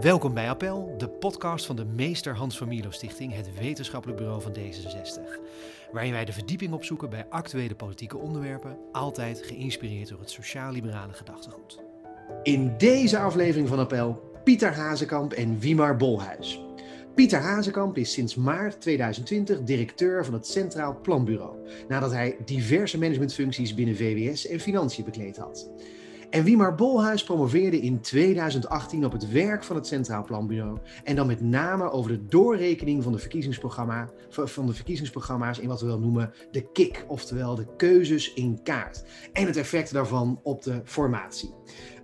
Welkom bij Appel, de podcast van de Meester Hans van Stichting, het wetenschappelijk bureau van D66. Waarin wij de verdieping opzoeken bij actuele politieke onderwerpen, altijd geïnspireerd door het sociaal-liberale gedachtegoed. In deze aflevering van Appel, Pieter Hazekamp en Wimar Bolhuis. Pieter Hazekamp is sinds maart 2020 directeur van het Centraal Planbureau, nadat hij diverse managementfuncties binnen VWS en Financiën bekleed had. En Wiemar Bolhuis promoveerde in 2018 op het werk van het Centraal Planbureau. En dan met name over de doorrekening van de, verkiezingsprogramma, van de verkiezingsprogramma's in wat we wel noemen de KIK, oftewel de keuzes in kaart. En het effect daarvan op de formatie.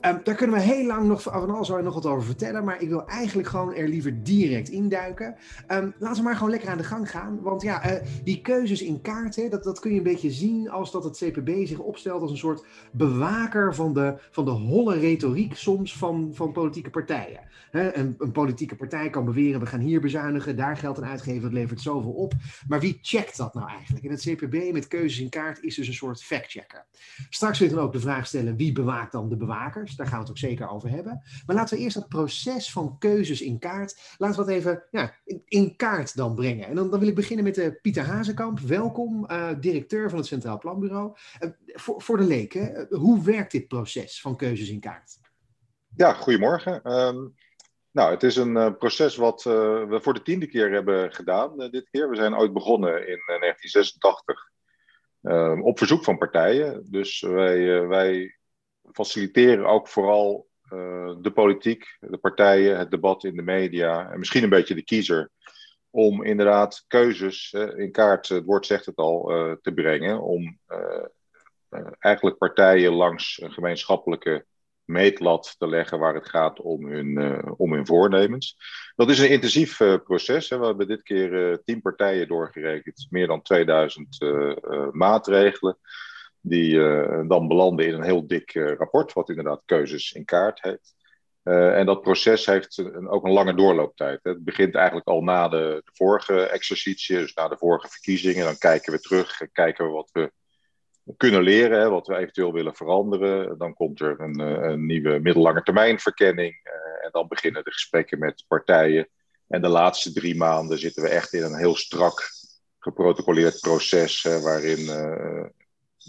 Um, daar kunnen we heel lang nog van alles nog wat over vertellen, maar ik wil eigenlijk gewoon er liever direct induiken. Um, laten we maar gewoon lekker aan de gang gaan. Want ja, uh, die keuzes in kaart, hè, dat, dat kun je een beetje zien als dat het CPB zich opstelt als een soort bewaker van de, van de holle retoriek soms van, van politieke partijen. Een, een, politieke partij kan beweren, we gaan hier bezuinigen, daar geld aan uitgeven, dat levert zoveel op. Maar wie checkt dat nou eigenlijk? En het CPB met keuzes in kaart is dus een soort factchecker. Straks wil ik dan ook de vraag stellen, wie bewaakt dan de bewakers? Daar gaan we het ook zeker over hebben. Maar laten we eerst dat proces van keuzes in kaart, laten we dat even ja, in, kaart dan brengen. En dan, dan wil ik beginnen met uh, Pieter Hazekamp. Welkom, uh, directeur van het Centraal Planbureau. Uh, voor, voor de leken, hoe werkt dit proces van keuzes in kaart? Ja, goedemorgen. Um, nou, het is een proces wat we voor de tiende keer hebben gedaan dit keer. We zijn ooit begonnen in 1986 ehm, op verzoek van partijen. Dus wij, wij faciliteren ook vooral de politiek, de partijen, het debat in de media en misschien een beetje de kiezer. Om inderdaad keuzes in kaart, het woord zegt het al, te brengen. Om eigenlijk partijen langs een gemeenschappelijke meetlat te leggen waar het gaat om hun, om hun voornemens. Dat is een intensief proces. Hè. We hebben dit keer tien partijen doorgerekend, meer dan 2000 maatregelen die dan belanden in een heel dik rapport, wat inderdaad keuzes in kaart heet. Uh, en dat proces heeft ook een lange doorlooptijd. Hè. Het begint eigenlijk al na de, de, vorige exercitie, dus na de vorige verkiezingen. Dan kijken we terug en kijken we wat we kunnen leren, hè, wat we eventueel willen veranderen. Dan komt er een, een nieuwe middellange termijnverkenning. en dan beginnen de gesprekken met partijen. En de laatste drie maanden zitten we echt in een heel strak geprotocoleerd proces, waarin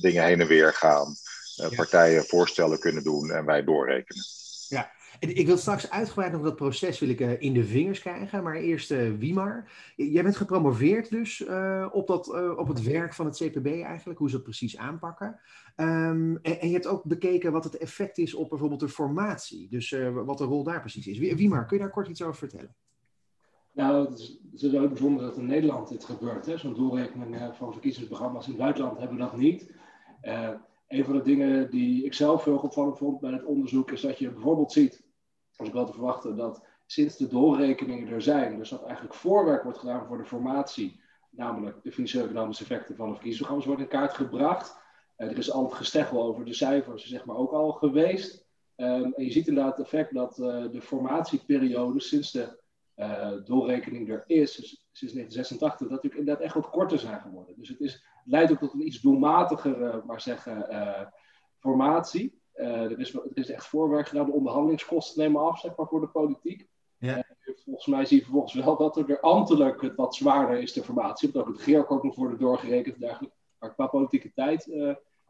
dingen heen en weer gaan. Uh, Partijen voorstellen kunnen doen en wij doorrekenen. Ja, ik wil straks uitgebreid nog dat proces wil ik, uh, in de vingers krijgen. Maar eerst uh, Wimar. Jij bent gepromoveerd dus op, dat, op het werk van het CPB eigenlijk. Hoe ze dat precies aanpakken. Um, en, je hebt ook bekeken wat het effect is op bijvoorbeeld de formatie. Dus wat de rol daar precies is. Wimar, kun je daar kort iets over vertellen? Nou, het is, het bijzonder dat in Nederland dit gebeurt. Zo'n doorrekening van verkiezingsprogramma's in het buitenland hebben we dat niet. Een van de dingen die ik zelf heel opvallend vond bij het onderzoek is dat je bijvoorbeeld ziet, als ik wel te verwachten, dat sinds de doorrekeningen er zijn, dus dat eigenlijk voorwerk wordt gedaan voor de formatie, namelijk de financiële economische effecten van de verkiezingsprogramma's, wordt in kaart gebracht. Uh, er is al het gesteggel over de cijfers, zeg maar, ook al geweest. Um, en je ziet inderdaad het effect dat uh, de formatieperiode sinds de doorrekening er is, dus sinds 1986, dat natuurlijk inderdaad echt wat korter zijn geworden. Dus het is leidt ook tot een iets doelmatigere, maar zeggen, formatie. Uh, er, is, er is echt voorwerk gedaan, de onderhandelingskosten nemen af, zeg maar, voor de politiek. Ja. Uh, volgens mij zie je vervolgens wel dat er, er ambtelijk het wat zwaarder is, de formatie. Omdat ook het GERK ook nog worden doorgerekend dergelijke. Maar qua politieke tijd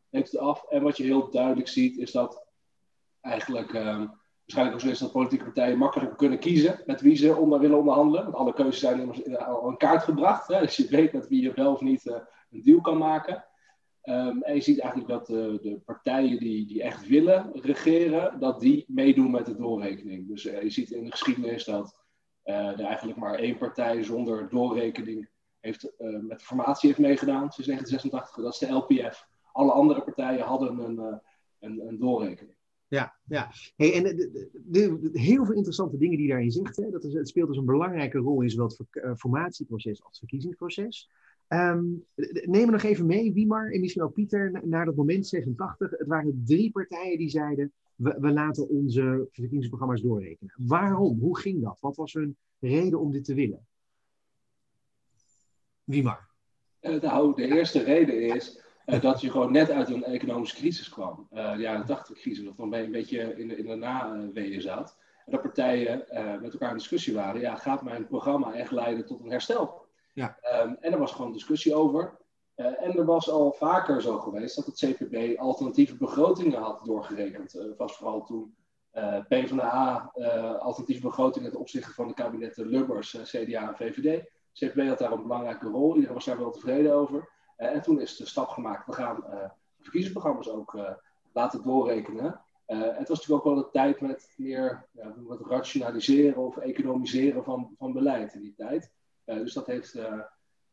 neemt het af. En wat je heel duidelijk ziet, is dat eigenlijk waarschijnlijk ook zo is dat politieke partijen makkelijker kunnen kiezen met wie ze onder willen onderhandelen. Want alle keuzes zijn immers al in kaart gebracht. Hè? Dus je weet met wie je wel of niet uh, een deal kan maken. Um, en je ziet eigenlijk dat de, de, partijen die, die echt willen regeren, dat die meedoen met de doorrekening. Dus uh, je ziet in de geschiedenis dat uh, er eigenlijk maar één partij zonder doorrekening heeft, met de formatie heeft meegedaan sinds 1986. Dat is de LPF. Alle andere partijen hadden een, een, een doorrekening. Ja, ja. Hey, en de, heel veel interessante dingen die daarin. Hè, dat het speelt dus een belangrijke rol in zowel het formatieproces als het verkiezingsproces. Um, neem me nog even mee, Wiemar en misschien ook Pieter, naar dat moment 86. Het waren drie partijen die zeiden, we, laten onze verkiezingsprogramma's doorrekenen. Waarom? Hoe ging dat? Wat was hun reden om dit te willen? Wiemar. Uh, nou, de eerste reden is uh, dat je gewoon net uit een economische crisis kwam. Uh, de jaren 80 crisis, dat dan een beetje in de, in de naweeën zat. En dat partijen met elkaar in discussie waren. Ja, gaat mijn programma echt leiden tot een herstel? Ehm, en er was gewoon discussie over. en er was al vaker zo geweest dat het CPB alternatieve begrotingen had doorgerekend. Uh, was vooral toen uh, PvdA alternatieve begrotingen ten opzichte van de kabinetten Lubbers, CDA en VVD. CPB had daar een belangrijke rol. Iedereen was daar wel tevreden over. en toen is de stap gemaakt. We gaan verkiezingsprogramma's ook laten doorrekenen. het was natuurlijk ook wel de tijd met meer wat rationaliseren of economiseren van, van beleid in die tijd. dus dat heeft,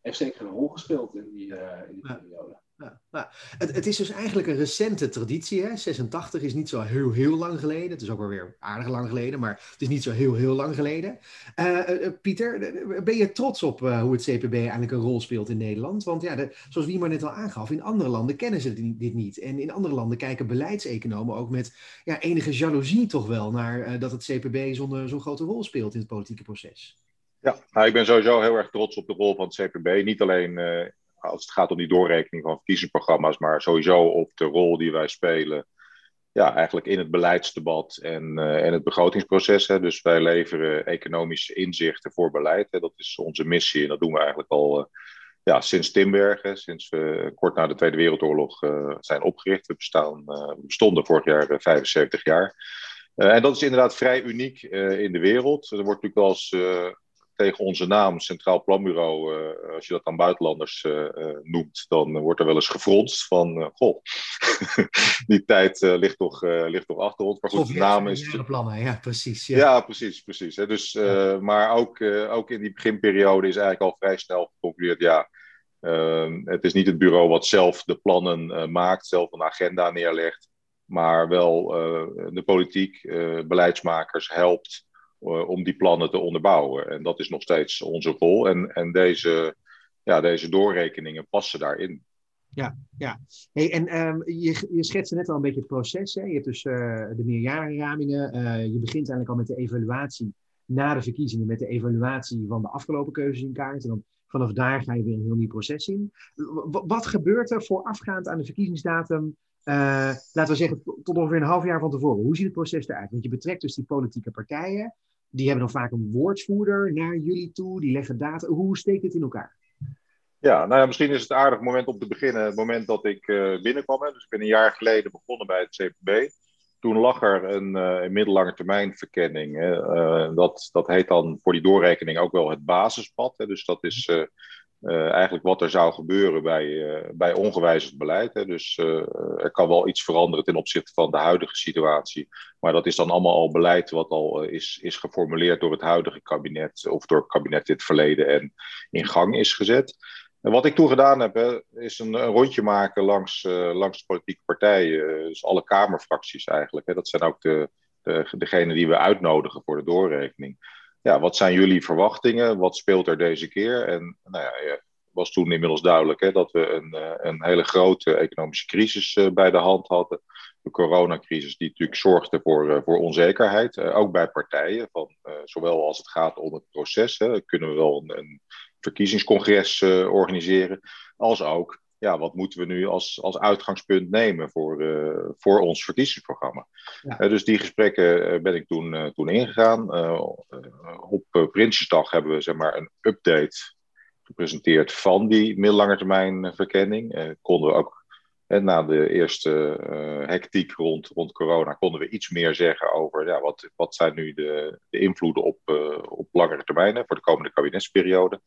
heeft zeker een rol gespeeld in die, in die periode. Ja, nou, het, het, is dus eigenlijk een recente traditie. Hè? 86 is niet zo heel, heel lang geleden. Het is ook wel weer aardig lang geleden, maar het is niet zo heel, heel lang geleden. Uh, uh, Pieter, ben je trots op uh, hoe het CPB eigenlijk een rol speelt in Nederland? Want ja, de, zoals wie maar net al aangaf, in andere landen kennen ze dit niet. En in andere landen kijken beleidseconomen ook met ja, enige jaloezie toch wel naar dat het CPB zo'n zo'n grote rol speelt in het politieke proces. Ja, nou, ik ben sowieso heel erg trots op de rol van het CPB. Niet alleen als het gaat om die doorrekening van verkiezingsprogramma's, maar sowieso op de rol die wij spelen. Ja, eigenlijk in het beleidsdebat en, uh, en het begrotingsproces. Hè. Dus wij leveren economische inzichten voor beleid. Hè. Dat is onze missie en dat doen we eigenlijk al uh, ja, sinds Timbergen, sinds we kort na de Tweede Wereldoorlog zijn opgericht. We, bestaan, bestonden vorig jaar 75 jaar. en dat is inderdaad vrij uniek in de wereld. Er wordt natuurlijk wel eens tegen onze naam, Centraal Planbureau, uh, als je dat aan buitenlanders uh, uh, noemt, dan wordt er wel eens gefronst van, goh, die tijd ligt, toch, ligt toch achter ons. Maar goed, de naam is... plannen, ja, precies. Ja, ja precies, precies. Hè. Dus, Maar ook, ook in die beginperiode is eigenlijk al vrij snel geconcludeerd, ja, ehm, het is niet het bureau wat zelf de plannen maakt, zelf een agenda neerlegt, maar wel de politiek, beleidsmakers helpt eh, om die plannen te onderbouwen. En dat is nog steeds onze rol. En, en deze, ja, deze doorrekeningen passen daarin. Ja, ja. Hey, en um, je, je schetste net al een beetje het proces. Hè? Je hebt dus uh, de meerjarenramingen. Uh, je begint eigenlijk al met de evaluatie na de verkiezingen, met de evaluatie van de afgelopen keuzes in kaart. En dan vanaf daar ga je weer een heel nieuw proces in. wat gebeurt er voorafgaand aan de verkiezingsdatum? Laten we zeggen, tot ongeveer een half jaar van tevoren. Hoe ziet het proces eruit? Want je betrekt dus die politieke partijen. Die hebben dan vaak een woordvoerder naar jullie toe, die leggen data. Hoe steekt dit in elkaar? Ja, nou ja, misschien is het aardig moment om te beginnen. Het moment dat ik uh, binnenkwam. Dus ik ben een jaar geleden begonnen bij het CPB. Toen lag er een, een middellange termijn verkenning. Uh, dat, dat heet dan voor die doorrekening ook wel het basispad. Dus dat is uh, eigenlijk wat er zou gebeuren bij, uh, bij ongewijzigd beleid. Hè. Dus uh, er kan wel iets veranderen ten opzichte van de huidige situatie. Maar dat is dan allemaal al beleid wat al is, is geformuleerd door het huidige kabinet of door het kabinet in het verleden en in gang is gezet. En wat ik toen gedaan heb, is een, een, rondje maken langs, langs de politieke partijen, dus alle Kamerfracties eigenlijk. Hè. Dat zijn ook de, de, degenen die we uitnodigen voor de doorrekening ja, wat zijn jullie verwachtingen? Wat speelt er deze keer? En nou ja, was toen inmiddels duidelijk hè, dat we een, eh, een hele grote economische crisis eh, bij de hand hadden. De coronacrisis die natuurlijk zorgde voor, eh, voor onzekerheid, ook bij partijen. Van, zowel als het gaat om het proces, hè, kunnen we wel een, een verkiezingscongres organiseren, als ook ja, wat moeten we nu als, als uitgangspunt nemen voor, uh, voor ons verkiezingsprogramma? Ja. Uh, dus die gesprekken uh, ben ik toen, toen ingegaan. op Prinsjesdag hebben we zeg maar, een update gepresenteerd van die middellange termijn verkenning. konden we ook na de eerste hectiek rond, rond corona, konden we iets meer zeggen over ja, wat, wat zijn nu de, de invloeden op, op langere termijn voor de komende kabinetsperiode.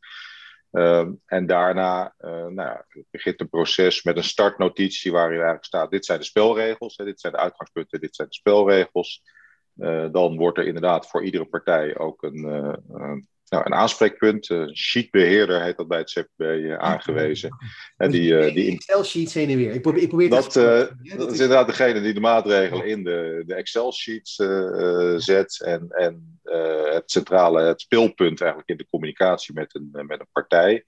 Ehm, en daarna uh, nou, begint een proces met een startnotitie waarin eigenlijk staat: dit zijn de spelregels, hè, dit zijn de uitgangspunten, dit zijn de spelregels. Uh, dan wordt er inderdaad voor iedere partij ook een, uh, nou, een aanspreekpunt, een eh, sheetbeheerder heet dat bij het CPB uh, aangewezen. En die, uh, die Excel-sheets heen en weer. Ik probeer, ik probeer dat, dat, dat is inderdaad degene die de maatregelen in de, de Excel-sheets zet en, en het centrale, het speelpunt eigenlijk in de communicatie met een, met een partij.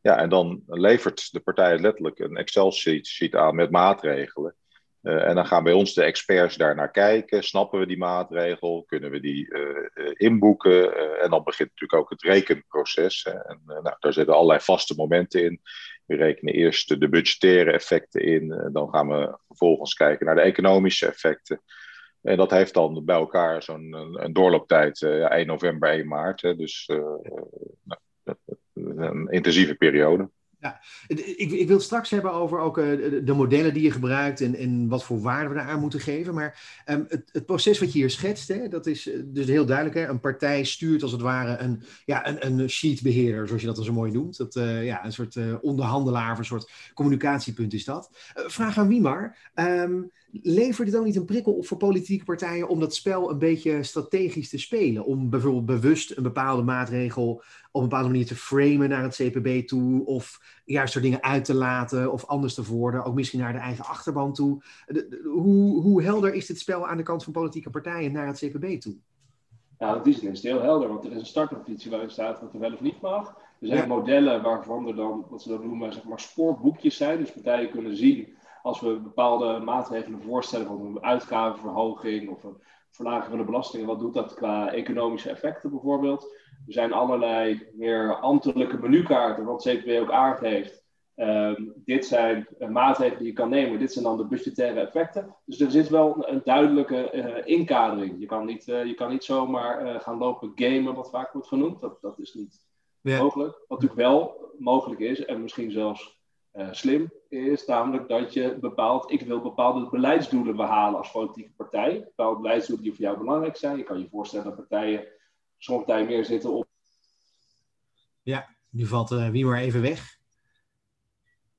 Ja, en dan levert de partij letterlijk een Excel-sheet aan met maatregelen. Uh, en dan gaan bij ons de experts daar naar kijken. Snappen we die maatregel? Kunnen we die uh, uh, inboeken? en dan begint natuurlijk ook het rekenproces. En nou, daar zitten allerlei vaste momenten in. We rekenen eerst de budgettaire effecten in. dan gaan we vervolgens kijken naar de economische effecten. En dat heeft dan bij elkaar zo'n een, doorlooptijd, uh, 1 november, 1 maart. Hè, dus nou, een intensieve periode. Ja, ik, ik wil straks hebben over ook uh, de modellen die je gebruikt en, en wat voor waarde we daar aan moeten geven. Maar um, het, het, proces wat je hier schetst, hè, dat is eh, dus heel duidelijk. Hè? Een partij stuurt als het ware een, ja, een, een sheetbeheerder, zoals je dat dan zo mooi noemt. Dat, uh, ja, een soort onderhandelaar een soort communicatiepunt is dat. vraag aan Wiemar. Um, levert het dan niet een prikkel op voor politieke partijen om dat spel een beetje strategisch te spelen? Om bijvoorbeeld bewust een bepaalde maatregel op een bepaalde manier te framen naar het CPB toe, of juist er dingen uit te laten of anders te worden, ook misschien naar de eigen achterban toe. hoe, hoe helder is dit spel aan de kant van politieke partijen naar het CPB toe? In die zin is het heel helder, want er is een startnotitie waarin staat wat er wel of niet mag. Er zijn modellen waarvan er dan, wat ze dan noemen, zeg maar spoorboekjes zijn. Dus partijen kunnen zien als we bepaalde maatregelen voorstellen, van een uitgavenverhoging of een verlaging van de belastingen, wat doet dat qua economische effecten bijvoorbeeld? Er zijn allerlei meer ambtelijke menukaarten, wat CPB ook aangeeft. Um, dit zijn maatregelen die je kan nemen, dit zijn dan de budgettaire effecten. Dus er zit wel een, duidelijke uh, inkadering. Je kan niet, uh, je kan niet zomaar gaan lopen gamen, wat vaak wordt genoemd. Dat, dat is niet ja. mogelijk. Wat natuurlijk wel mogelijk is, en misschien zelfs slim, is namelijk dat je bepaalt, ik wil bepaalde beleidsdoelen behalen als politieke partij. Bepaalde beleidsdoelen die voor jou belangrijk zijn. Je kan je voorstellen dat partijen sommige partijen meer zitten op. Ja, nu valt uh, wie maar even weg.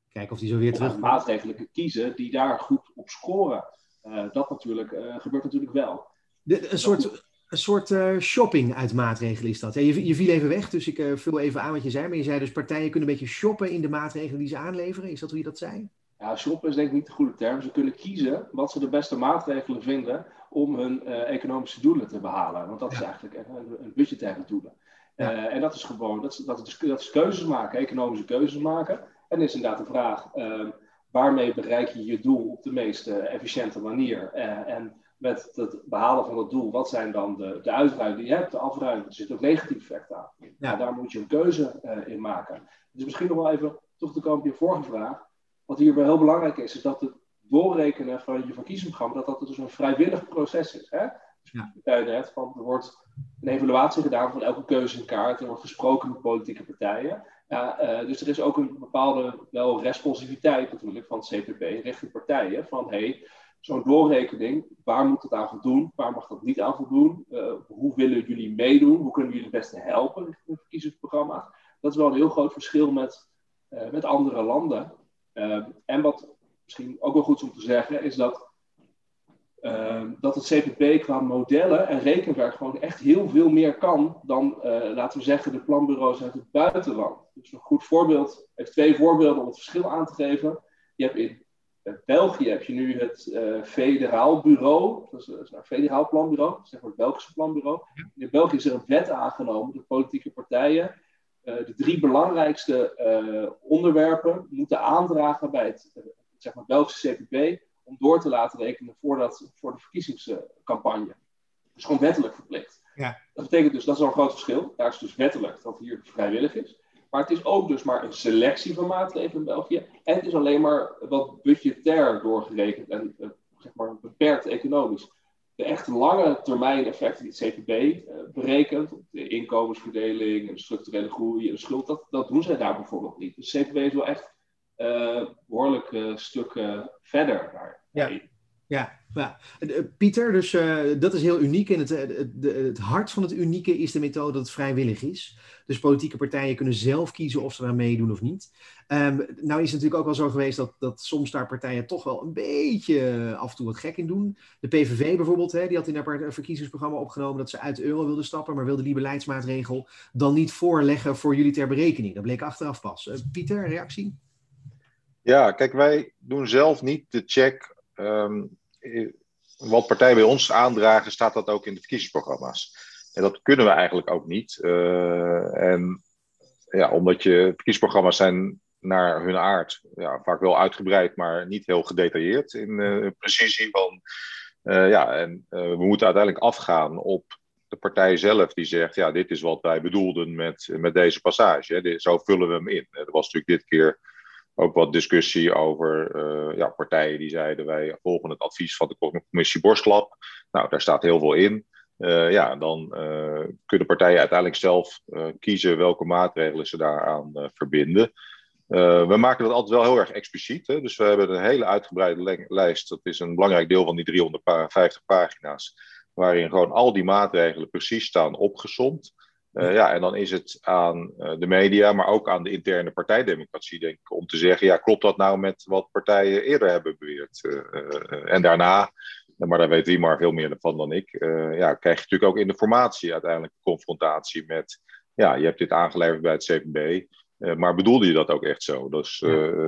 Kijken of hij zo weer terug. Maatregelen kiezen die daar goed op scoren. Uh, dat natuurlijk, gebeurt natuurlijk wel. De, een soort, een soort uh, shopping uit maatregelen is dat. Ja, je, je, viel even weg, dus ik uh, vul even aan wat je zei. Maar je zei dus partijen kunnen een beetje shoppen in de maatregelen die ze aanleveren. Is dat hoe je dat zei? Ja, shoppen is denk ik niet de goede term. Ze kunnen kiezen wat ze de beste maatregelen vinden om hun uh, economische doelen te behalen. Want dat is eigenlijk een, een budgettaire doelen. Ja. En dat is gewoon, dat is, dat, is, dat is keuzes maken, economische keuzes maken. En dan is inderdaad de vraag, uh, waarmee bereik je je doel op de meest efficiënte manier? en met het behalen van dat doel, wat zijn dan de, de uitruiming die je hebt, de afruiming? Er zit ook negatief effect aan. Ja. Nou, daar moet je een keuze in maken. Dus misschien nog wel even terug te komen op je vorige vraag. Wat hier wel heel belangrijk is, is dat het doorrekenen van je verkiezingsprogramma, dat dat dus een vrijwillig proces is. Hè? Dus ja. net, van, er wordt een evaluatie gedaan van elke keuze in kaart, er wordt gesproken met politieke partijen. Ja, uh, dus er is ook een bepaalde wel responsiviteit natuurlijk van het CPB richting partijen. Van hey, zo'n doorrekening, waar moet het aan voldoen? Waar mag dat niet aan voldoen? Uh, hoe willen jullie meedoen? Hoe kunnen jullie het beste helpen in het verkiezingsprogramma? Dat is wel een heel groot verschil met, uh, met andere landen. en wat misschien ook wel goed om te zeggen, is dat, uh, dat het CPP qua modellen en rekenwerk gewoon echt heel veel meer kan dan, uh, laten we zeggen, de planbureaus uit het buitenland. Dus een goed voorbeeld, even twee voorbeelden om het verschil aan te geven. Je hebt in uh, België heb je nu het federaal bureau, dat is, dat is een federaal planbureau, zeg maar het Belgische planbureau. In België is er een wet aangenomen, de politieke partijen de drie belangrijkste onderwerpen moeten aandragen bij het zeg maar, Belgische CPB om door te laten rekenen voor, dat, voor de verkiezingscampagne. Dus gewoon wettelijk verplicht. Ja. Dat betekent dus, dat is al een groot verschil. Daar is dus wettelijk dat hier vrijwillig is. Maar het is ook dus maar een selectie van maatregelen in België. En het is alleen maar wat budgetair doorgerekend en uh, zeg maar beperkt economisch. De echt lange termijn effecten die het CPB uh, eh, berekent, de inkomensverdeling en de structurele groei en de schuld, dat, dat doen zij daar bijvoorbeeld niet. Dus CPB is wel echt uh, behoorlijk stukken verder daar. Ja. Ja, ja. Eh, Pieter, dus uh, dat is heel uniek. En het, het, het, hart van het unieke is de methode dat het vrijwillig is. Dus politieke partijen kunnen zelf kiezen of ze daar meedoen of niet. Um, nou is het natuurlijk ook wel zo geweest dat, dat soms daar partijen toch wel een beetje af en toe wat gek in doen. De PVV bijvoorbeeld, hè, die had in haar verkiezingsprogramma opgenomen dat ze uit de euro wilden stappen, maar wilde die beleidsmaatregel dan niet voorleggen voor jullie ter berekening. Dat bleek achteraf pas. Pieter, reactie? Ja, kijk, wij doen zelf niet de check. Um, wat partijen bij ons aandragen, staat dat ook in de verkiezingsprogramma's. En dat kunnen we eigenlijk ook niet. Uh, en ja, omdat je verkiezingsprogramma's zijn naar hun aard ja, vaak wel uitgebreid, maar niet heel gedetailleerd in uh, precisie van. Ja, en we moeten uiteindelijk afgaan op de partij zelf die zegt, ja, dit is wat wij bedoelden met, met deze passage. Hè. Zo vullen we hem in. Er was natuurlijk dit keer ook wat discussie over uh, ja, partijen die zeiden wij volgen het advies van de commissie Borstlab. Nou, daar staat heel veel in. ja, dan kunnen partijen uiteindelijk zelf kiezen welke maatregelen ze daaraan verbinden. we maken dat altijd wel heel erg expliciet. Hè? Dus we hebben een hele uitgebreide lijst. Dat is een belangrijk deel van die 350 pagina's. Waarin gewoon al die maatregelen precies staan opgesomd. Uh, ja, en dan is het aan uh, de media, maar ook aan de interne partijdemocratie, denk ik, om te zeggen: ja, klopt dat nou met wat partijen eerder hebben beweerd? Uh, en daarna, maar daar weet Wiemar veel meer van dan ik, ja, krijg je natuurlijk ook in de formatie uiteindelijk confrontatie met: ja, je hebt dit aangeleverd bij het CPB, maar bedoelde je dat ook echt zo? Dus,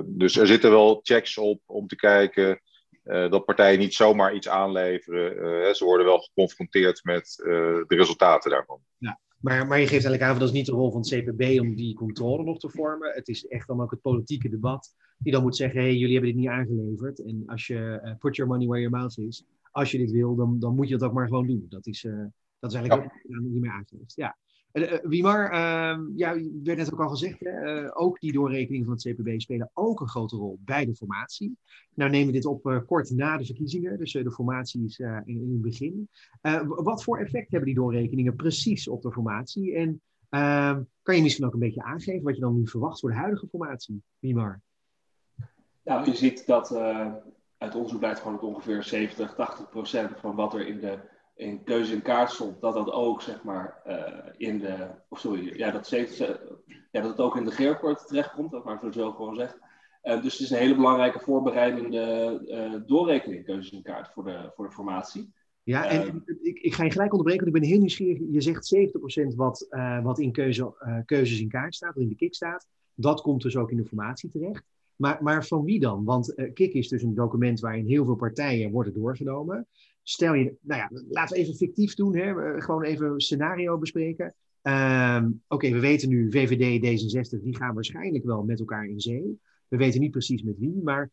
dus er zitten wel checks op om te kijken. dat partijen niet zomaar iets aanleveren. ze worden wel geconfronteerd met de resultaten daarvan. Ja. Maar, maar je geeft eigenlijk aan, dat is niet de rol van het CPB om die controle nog te vormen. Het is echt dan ook het politieke debat die dan moet zeggen, hey, jullie hebben dit niet aangeleverd. En als je, uh, put your money where your mouth is, als je dit wil, dan, dan moet je dat ook maar gewoon doen. Dat is, uh, dat is eigenlijk ja. ook niet meer aangegeven. Ja. Uh, Wiemar, uh, ja, werd net ook al gezegd, hè, uh, ook die doorrekeningen van het CPB spelen ook een grote rol bij de formatie. Nou nemen we dit op kort na de verkiezingen, dus de formatie is in, in, het begin. wat voor effect hebben die doorrekeningen precies op de formatie? En ehm, kan je misschien ook een beetje aangeven wat je dan nu verwacht voor de huidige formatie, Wiemar? Nou, je ziet dat uit onderzoek blijkt gewoon dat ongeveer 70, 80 procent van wat er in de in keuze in kaart stond, dat dat ook zeg maar uh, in de, of sorry, ja, dat, ja, dat het ook in de geerkort terechtkomt, dat maar zo gewoon zeggen. Uh, dus het is een hele belangrijke voorbereidende doorrekening, keuzes in kaart voor de, voor de formatie. Ja, en ik, ik, ga je gelijk onderbreken, want ik ben heel nieuwsgierig. Je zegt 70% wat, wat in keuze, keuzes in kaart staat, of in de KIK staat. Dat komt dus ook in de formatie terecht. Maar, maar van wie dan? Want KIK is dus een document waarin heel veel partijen worden doorgenomen. Stel je, nou ja, laten we even fictief doen, hè? gewoon even een scenario bespreken. Ehm, oké, we weten nu VVD, D66, die gaan waarschijnlijk wel met elkaar in zee. We weten niet precies met wie, maar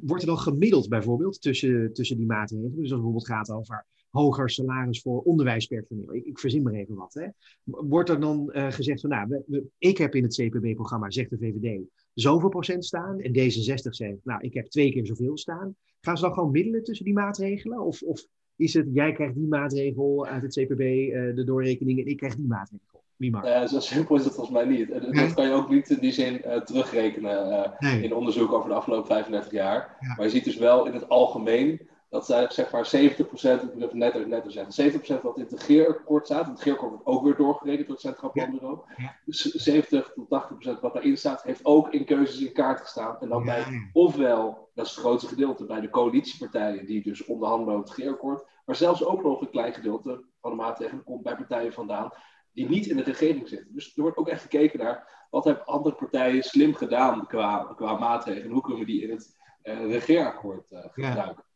wordt er dan gemiddeld bijvoorbeeld tussen, tussen die maatregelen? Dus als het bijvoorbeeld gaat over hoger salaris voor onderwijspersoneel. Ik, verzin maar even wat. Hè. Wordt er dan uh, gezegd van, nou, we, ik heb in het CPB-programma, zegt de VVD, zoveel procent staan. En D66 zegt, nou, ik heb twee keer zoveel staan. Gaan ze dan gewoon middelen tussen die maatregelen? Of, of is het, jij krijgt die maatregel uit het CPB, uh, eh, de doorrekening, en ik krijg die maatregel? Uh, zo simpel is het volgens mij niet. Uh, dat kan je ook niet in die zin uh, terugrekenen nee. in onderzoek over de afgelopen 35 jaar. Ja. Maar je ziet dus wel in het algemeen dat zij zeg maar 70%, ik moet even netto, netto zeggen, 70% wat in het regeerakkoord staat. Het regeerakkoord wordt ook weer doorgerekend door het Centraal Planbureau. Ja. Dus 70 tot 80% wat daarin staat, heeft ook in keuzes in kaart gestaan. En dan bij, ofwel, dat is het grootste gedeelte, bij de coalitiepartijen die dus onderhandelen over het regeerakkoord. Maar zelfs ook nog een klein gedeelte van de maatregelen komt bij partijen vandaan die niet in de regering zitten. Dus er wordt ook echt gekeken naar wat hebben andere partijen slim gedaan qua, qua maatregelen. Hoe kunnen we die in het uh, regeerakkoord uh, gebruiken. Ja.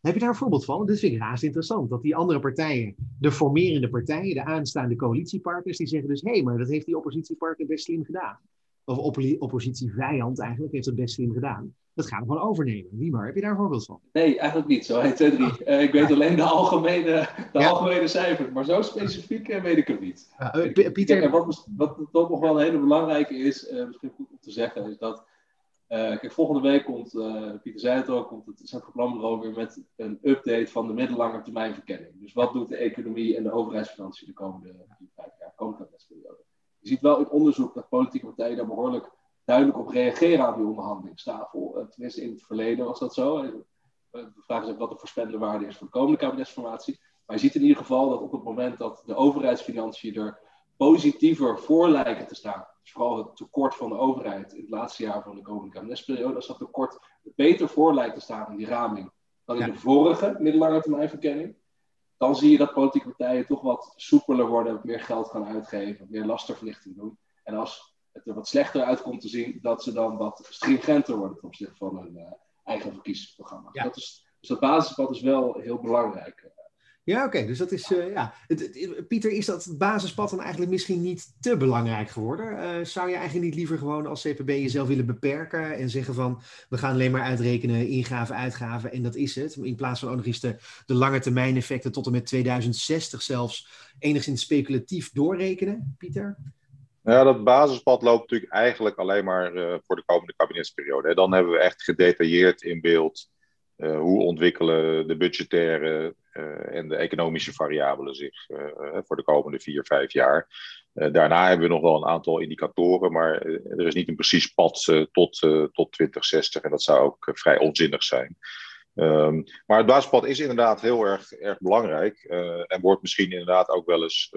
Heb je daar een voorbeeld van? Dit vind ik raast interessant. Dat die andere partijen, de formerende partijen, de aanstaande coalitiepartners, die zeggen dus: hé, hey, maar dat heeft die oppositiepartner best slim gedaan. Of oppositievijand eigenlijk heeft het best slim gedaan. Dat gaan we gewoon overnemen. Wie maar, heb je daar een voorbeeld van? Nee, eigenlijk niet. Zo heet het drie. Uh, ik weet alleen de algemene, de algemene cijfers, maar zo specifiek uh, weet ik het niet. Uh, Pieter... wat, wat toch nog wel een hele belangrijke is, uh, misschien goed om te zeggen, is dat uh, kijk, volgende week komt, uh, Pieter zei het ook, komt het Centraal Planbureau weer met een update van de middellange termijn verkenning. Dus wat doet de economie en de overheidsfinanciën de komende vijf jaar, komende kabinetsperiode. Je ziet wel in onderzoek dat politieke partijen daar behoorlijk duidelijk op reageren aan die onderhandelingstafel. Uh, tenminste, in het verleden was dat zo. De vraag is ook wat de voorspellende waarde is voor de komende kabinetsformatie. Maar je ziet in ieder geval dat op het moment dat de overheidsfinanciën er positiever voor lijken te staan dus vooral het tekort van de overheid in het laatste jaar van de komende kabinetsperiode, als dat tekort beter voor lijkt te staan in die raming dan in de vorige middellange termijn verkenning, dan zie je dat politieke partijen toch wat soepeler worden, meer geld gaan uitgeven, meer lastenverlichting doen. En als het er wat slechter uit komt te zien, dat ze dan wat stringenter worden ten opzichte van hun uh, eigen verkiezingsprogramma. Dat is, dus dat basispad is wel heel belangrijk. Eh, ja, oké. Dus dat is, uh, ja. Pieter, is dat basispad dan eigenlijk misschien niet te belangrijk geworden? Uh, zou je eigenlijk niet liever gewoon als CPB jezelf willen beperken en zeggen van we gaan alleen maar uitrekenen, ingaven, uitgaven en dat is het. In plaats van ook nog eens de, de lange termijn effecten tot en met 2060 zelfs enigszins speculatief doorrekenen, Pieter? Ja, dat basispad loopt natuurlijk eigenlijk alleen maar uh, voor de komende kabinetsperiode. Dan hebben we echt gedetailleerd in beeld hoe ontwikkelen de budgettaire en de economische variabelen zich voor de komende vier, vijf jaar. daarna hebben we nog wel een aantal indicatoren, maar er is niet een precies pad tot, tot 2060 en dat zou ook vrij onzinnig zijn. Um, maar het basispad is inderdaad heel erg, erg belangrijk en wordt misschien inderdaad ook wel eens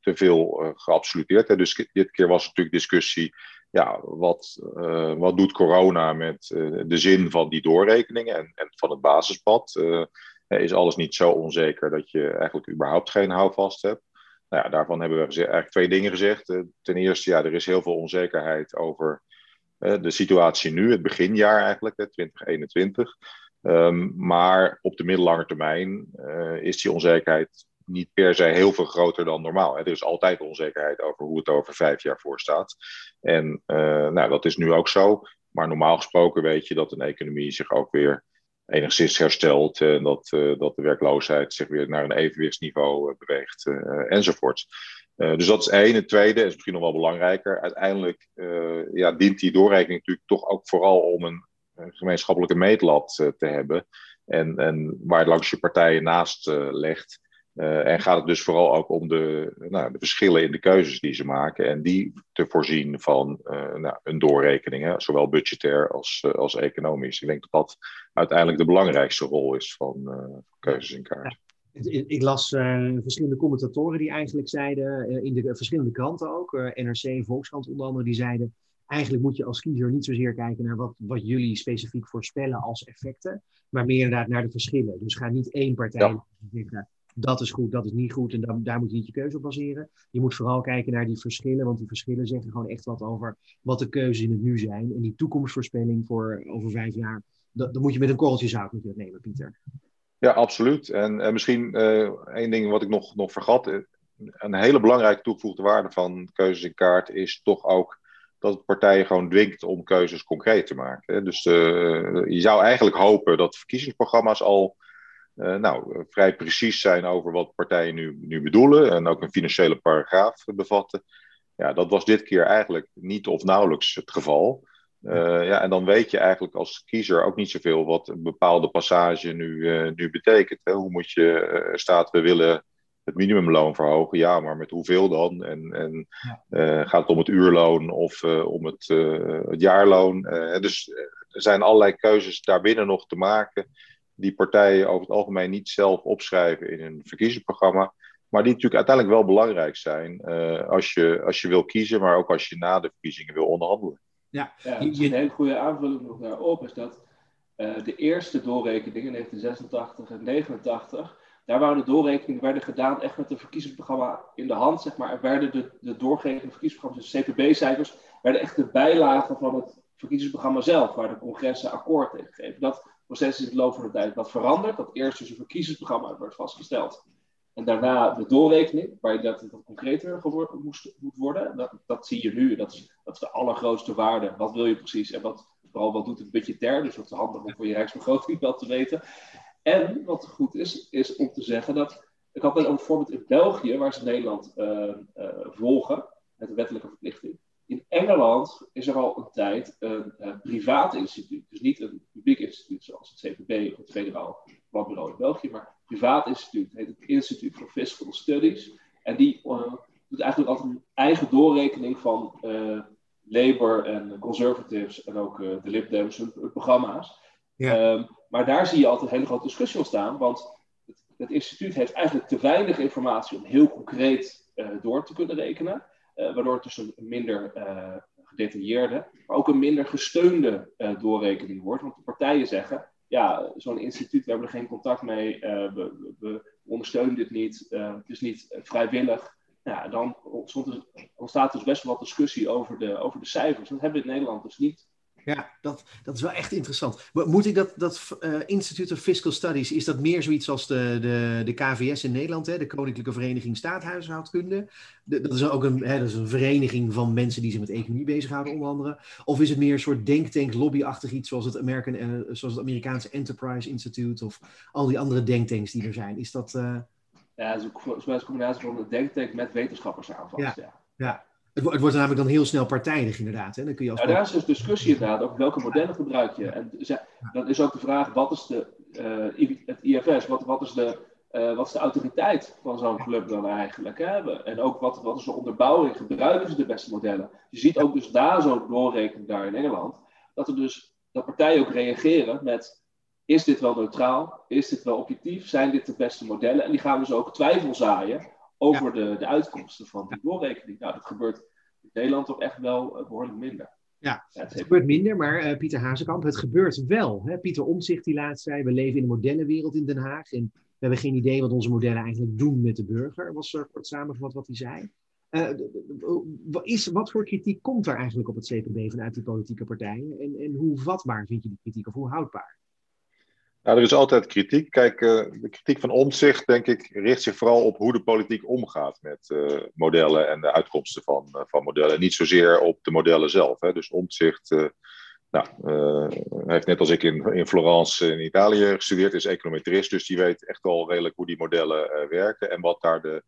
te veel geabsoluteerd. Hè. Dus dit keer was natuurlijk discussie, ja, wat, wat doet corona met de zin van die doorrekeningen en, en van het basispad? is alles niet zo onzeker dat je eigenlijk überhaupt geen houvast hebt? Nou ja, daarvan hebben we eigenlijk twee dingen gezegd. ten eerste, ja, er is heel veel onzekerheid over de situatie nu, het beginjaar eigenlijk, 2021. Um, maar op de middellange termijn is die onzekerheid niet per se heel veel groter dan normaal. Er is altijd onzekerheid over hoe het over vijf jaar voor staat. En uh, nou, dat is nu ook zo. Maar normaal gesproken weet je dat een economie zich ook weer enigszins herstelt. En dat, uh, dat de werkloosheid zich weer naar een evenwichtsniveau beweegt enzovoort. dus dat is één. Het tweede is misschien nog wel belangrijker. Uiteindelijk ja, dient die doorrekening natuurlijk toch ook vooral om een gemeenschappelijke meetlat eh, te hebben. En, en waar langs je partijen naast eh, legt. Uh, en gaat het dus vooral ook om de, nou, de, verschillen in de keuzes die ze maken. En die te voorzien van uh, nou, een doorrekening, hè, zowel budgetair als, uh, als economisch. Ik denk dat dat uiteindelijk de belangrijkste rol is van keuzes in kaart. Ik las verschillende commentatoren die eigenlijk zeiden, in de verschillende kranten ook, NRC, Volkskrant onder andere, die zeiden eigenlijk moet je als kiezer niet zozeer kijken naar wat, wat jullie specifiek voorspellen als effecten, maar meer inderdaad naar de verschillen. Dus ga niet één partij dat is goed, dat is niet goed en dan, daar moet je niet je keuze op baseren. Je moet vooral kijken naar die verschillen, want die verschillen zeggen gewoon echt wat over wat de keuzes in het nu zijn. En die toekomstvoorspelling voor over vijf jaar, dat, dan moet je met een korreltje zout moet je nemen, Pieter. Ja, absoluut. En, en misschien uh, één ding wat ik nog, nog vergat. Eh, een hele belangrijke toegevoegde waarde van keuzes in kaart is toch ook dat het partijen gewoon dwingt om keuzes concreet te maken. Dus uh, je zou eigenlijk hopen dat verkiezingsprogramma's al uh, nou, vrij precies zijn over wat partijen nu, nu bedoelen en ook een financiële paragraaf bevatten. Ja, dat was dit keer eigenlijk niet of nauwelijks het geval. Uh, ja, en dan weet je eigenlijk als kiezer ook niet zoveel wat een bepaalde passage nu, nu betekent. Hè? Hoe moet je staat, we willen het minimumloon verhogen. Ja, maar met hoeveel dan? En, en gaat het om het uurloon of om het, het jaarloon? dus er zijn allerlei keuzes daarbinnen nog te maken. Die partijen over het algemeen niet zelf opschrijven in een verkiezingsprogramma. Maar die natuurlijk uiteindelijk wel belangrijk zijn als, je, als je wil kiezen, maar ook als je na de verkiezingen wil onderhandelen. Ja, ja een hele goede aanvulling nog daarop is dat de eerste doorrekening in 1986 en 1989 daar waren de doorrekeningen werden gedaan echt met een verkiezingsprogramma in de hand, zeg maar. Er werden de, de doorgegeven verkiezingsprogramma's, dus CPB-cijfers, werden echt de bijlagen van het verkiezingsprogramma zelf, waar de congressen akkoord tegen geven. Dat proces is in het loop van de tijd wat veranderd. Dat eerst dus een verkiezingsprogramma werd vastgesteld. En daarna de doorrekening, waar dat, dat concreter moest, moet worden. Dat, dat zie je nu. Dat is, is de allergrootste waarde. Wat wil je precies? En wat, vooral wat doet het budgetair? Dus dat is handig om voor je rijksbegroting wel te weten. En wat goed is, is om te zeggen dat. Ik had een voorbeeld in België, waar ze Nederland uh, uh, volgen, met een wettelijke verplichting. In Engeland is er al een tijd een uh, privaat instituut. Dus niet een publiek instituut zoals het CPB of het Federaal Planbureau in België, maar een privaat instituut. Het heet het Institute for Fiscal Studies. En die doet eigenlijk altijd een eigen doorrekening van Labour en Conservatives en ook de Lib Dems hun programma's. Ja. Um, maar daar zie je altijd een hele grote discussie ontstaan, want het, het instituut heeft eigenlijk te weinig informatie om heel concreet uh, door te kunnen rekenen, uh, waardoor het dus een minder uh, gedetailleerde, maar ook een minder gesteunde doorrekening wordt. Want de partijen zeggen, ja, zo'n instituut, we hebben er geen contact mee, we, we, we, ondersteunen dit niet, het is niet vrijwillig. Ja, dan ontstaat dus best wel wat discussie over de, over de cijfers. Dat hebben we in Nederland dus niet. Ja, dat, dat is wel echt interessant. Moet ik dat, dat uh, Institute of Fiscal Studies, is dat meer zoiets als de, de, de KVS in Nederland, hè, de Koninklijke Vereniging Staathuishoudkunde? dat, is ook een, hè, dat is een vereniging van mensen die zich met economie bezighouden, onder andere. Of is het meer een soort denktank, lobbyachtig iets, zoals het, American, uh, zoals het Amerikaanse Enterprise Institute of al die andere denktanks die er zijn? Is dat. Uh... Ja, het is een combinatie van een denktank met wetenschappers aan vast. Ja, ja. ja. Het, het, wordt namelijk dan heel snel partijdig, inderdaad. Hè? Dan kun je als ja, daar is dus discussie inderdaad over welke modellen gebruik je. En dan is ook de vraag: wat is de, uh, het IFS, wat, wat, is de, uh, wat is de autoriteit van zo'n club dan eigenlijk? Hè? En ook wat, wat is de onderbouwing? Gebruiken ze de beste modellen? Je ziet ook dus daar zo doorrekenen daar in Engeland, dat er dus dat partijen ook reageren met is dit wel neutraal? Is dit wel objectief? Zijn dit de beste modellen? En die gaan dus ook twijfel zaaien over de, de uitkomsten van die doorrekening. Nou, dat gebeurt in Nederland toch echt wel uh, behoorlijk minder. Ja, het gebeurt minder, maar uh, Pieter Hazekamp, het gebeurt wel. Hè? Pieter Omtzigt die laatst zei, we leven in een modellenwereld in Den Haag en we hebben geen idee wat onze modellen eigenlijk doen met de burger, was er kort samengevat wat hij zei. Uh, is, wat voor kritiek komt er eigenlijk op het CPB vanuit de politieke partijen en, en hoe vatbaar vind je die kritiek of hoe houdbaar? Nou, er is altijd kritiek. Kijk, uh, de kritiek van omzicht, denk ik, richt zich vooral op hoe de politiek omgaat met uh, modellen en de uitkomsten van, uh, van modellen. Niet zozeer op de modellen zelf. Hè. Dus omzicht, nou, heeft net als ik in, in Florence in Italië gestudeerd, is econometrist. Dus die weet echt wel redelijk hoe die modellen werken en wat daar de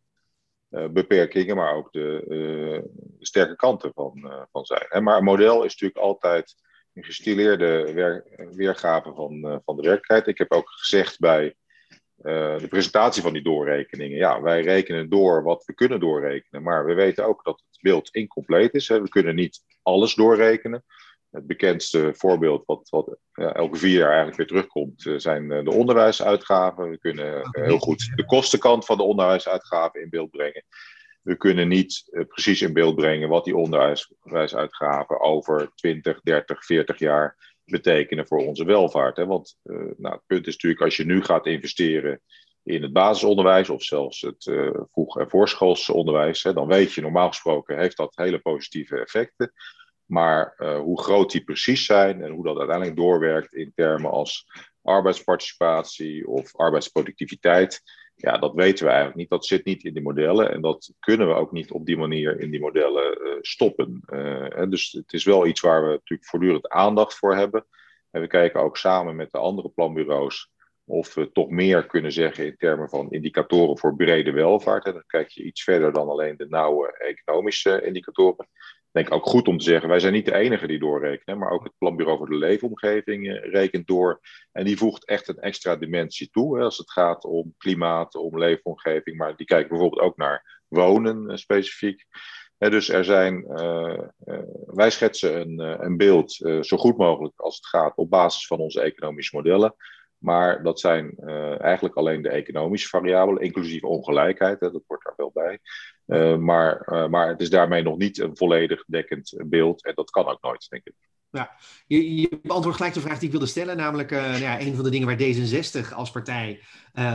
beperkingen, maar ook de, sterke kanten van, van zijn. Maar een model is natuurlijk altijd een gestileerde weergave van, uh, van de werkelijkheid. Ik heb ook gezegd bij uh, de presentatie van die doorrekeningen. Ja, wij rekenen door wat we kunnen doorrekenen, maar we weten ook dat het beeld incompleet is. Hè. We kunnen niet alles doorrekenen. Het bekendste voorbeeld, wat, wat ja, elke vier jaar eigenlijk weer terugkomt, uh, zijn de onderwijsuitgaven. We kunnen heel goed de kostenkant van de onderwijsuitgaven in beeld brengen we kunnen niet uh, precies in beeld brengen wat die onderwijsuitgaven over 20, 30, 40 jaar betekenen voor onze welvaart. Hè? Want uh, nou, het punt is natuurlijk, als je nu gaat investeren in het basisonderwijs of zelfs het uh, vroeg- en voorschoolsonderwijs, hè, dan weet je normaal gesproken heeft dat hele positieve effecten. Maar hoe groot die precies zijn en hoe dat uiteindelijk doorwerkt in termen als arbeidsparticipatie of arbeidsproductiviteit, ja, dat weten we eigenlijk niet. Dat zit niet in die modellen en dat kunnen we ook niet op die manier in die modellen uh, stoppen. Uh, dus het is wel iets waar we natuurlijk voortdurend aandacht voor hebben. En we kijken ook samen met de andere planbureaus of we toch meer kunnen zeggen in termen van indicatoren voor brede welvaart. En dan kijk je iets verder dan alleen de nauwe economische indicatoren denk ook goed om te zeggen, wij zijn niet de enige die doorrekenen, maar ook het Planbureau voor de Leefomgeving eh, rekent door. En die voegt echt een extra dimensie toe hè, als het gaat om klimaat, om leefomgeving, maar die kijken bijvoorbeeld ook naar wonen uh, specifiek. dus er zijn, uh, wij schetsen een, een beeld zo goed mogelijk als het gaat op basis van onze economische modellen. Maar dat zijn uh, eigenlijk alleen de economische variabelen, inclusief ongelijkheid, hè, dat wordt daar wel bij. Uh, maar, uh, maar het is daarmee nog niet een volledig dekkend beeld en dat kan ook nooit, denk ik. Ja, je, je beantwoordt gelijk de vraag die ik wilde stellen, namelijk nou ja, een van de dingen waar D66 als partij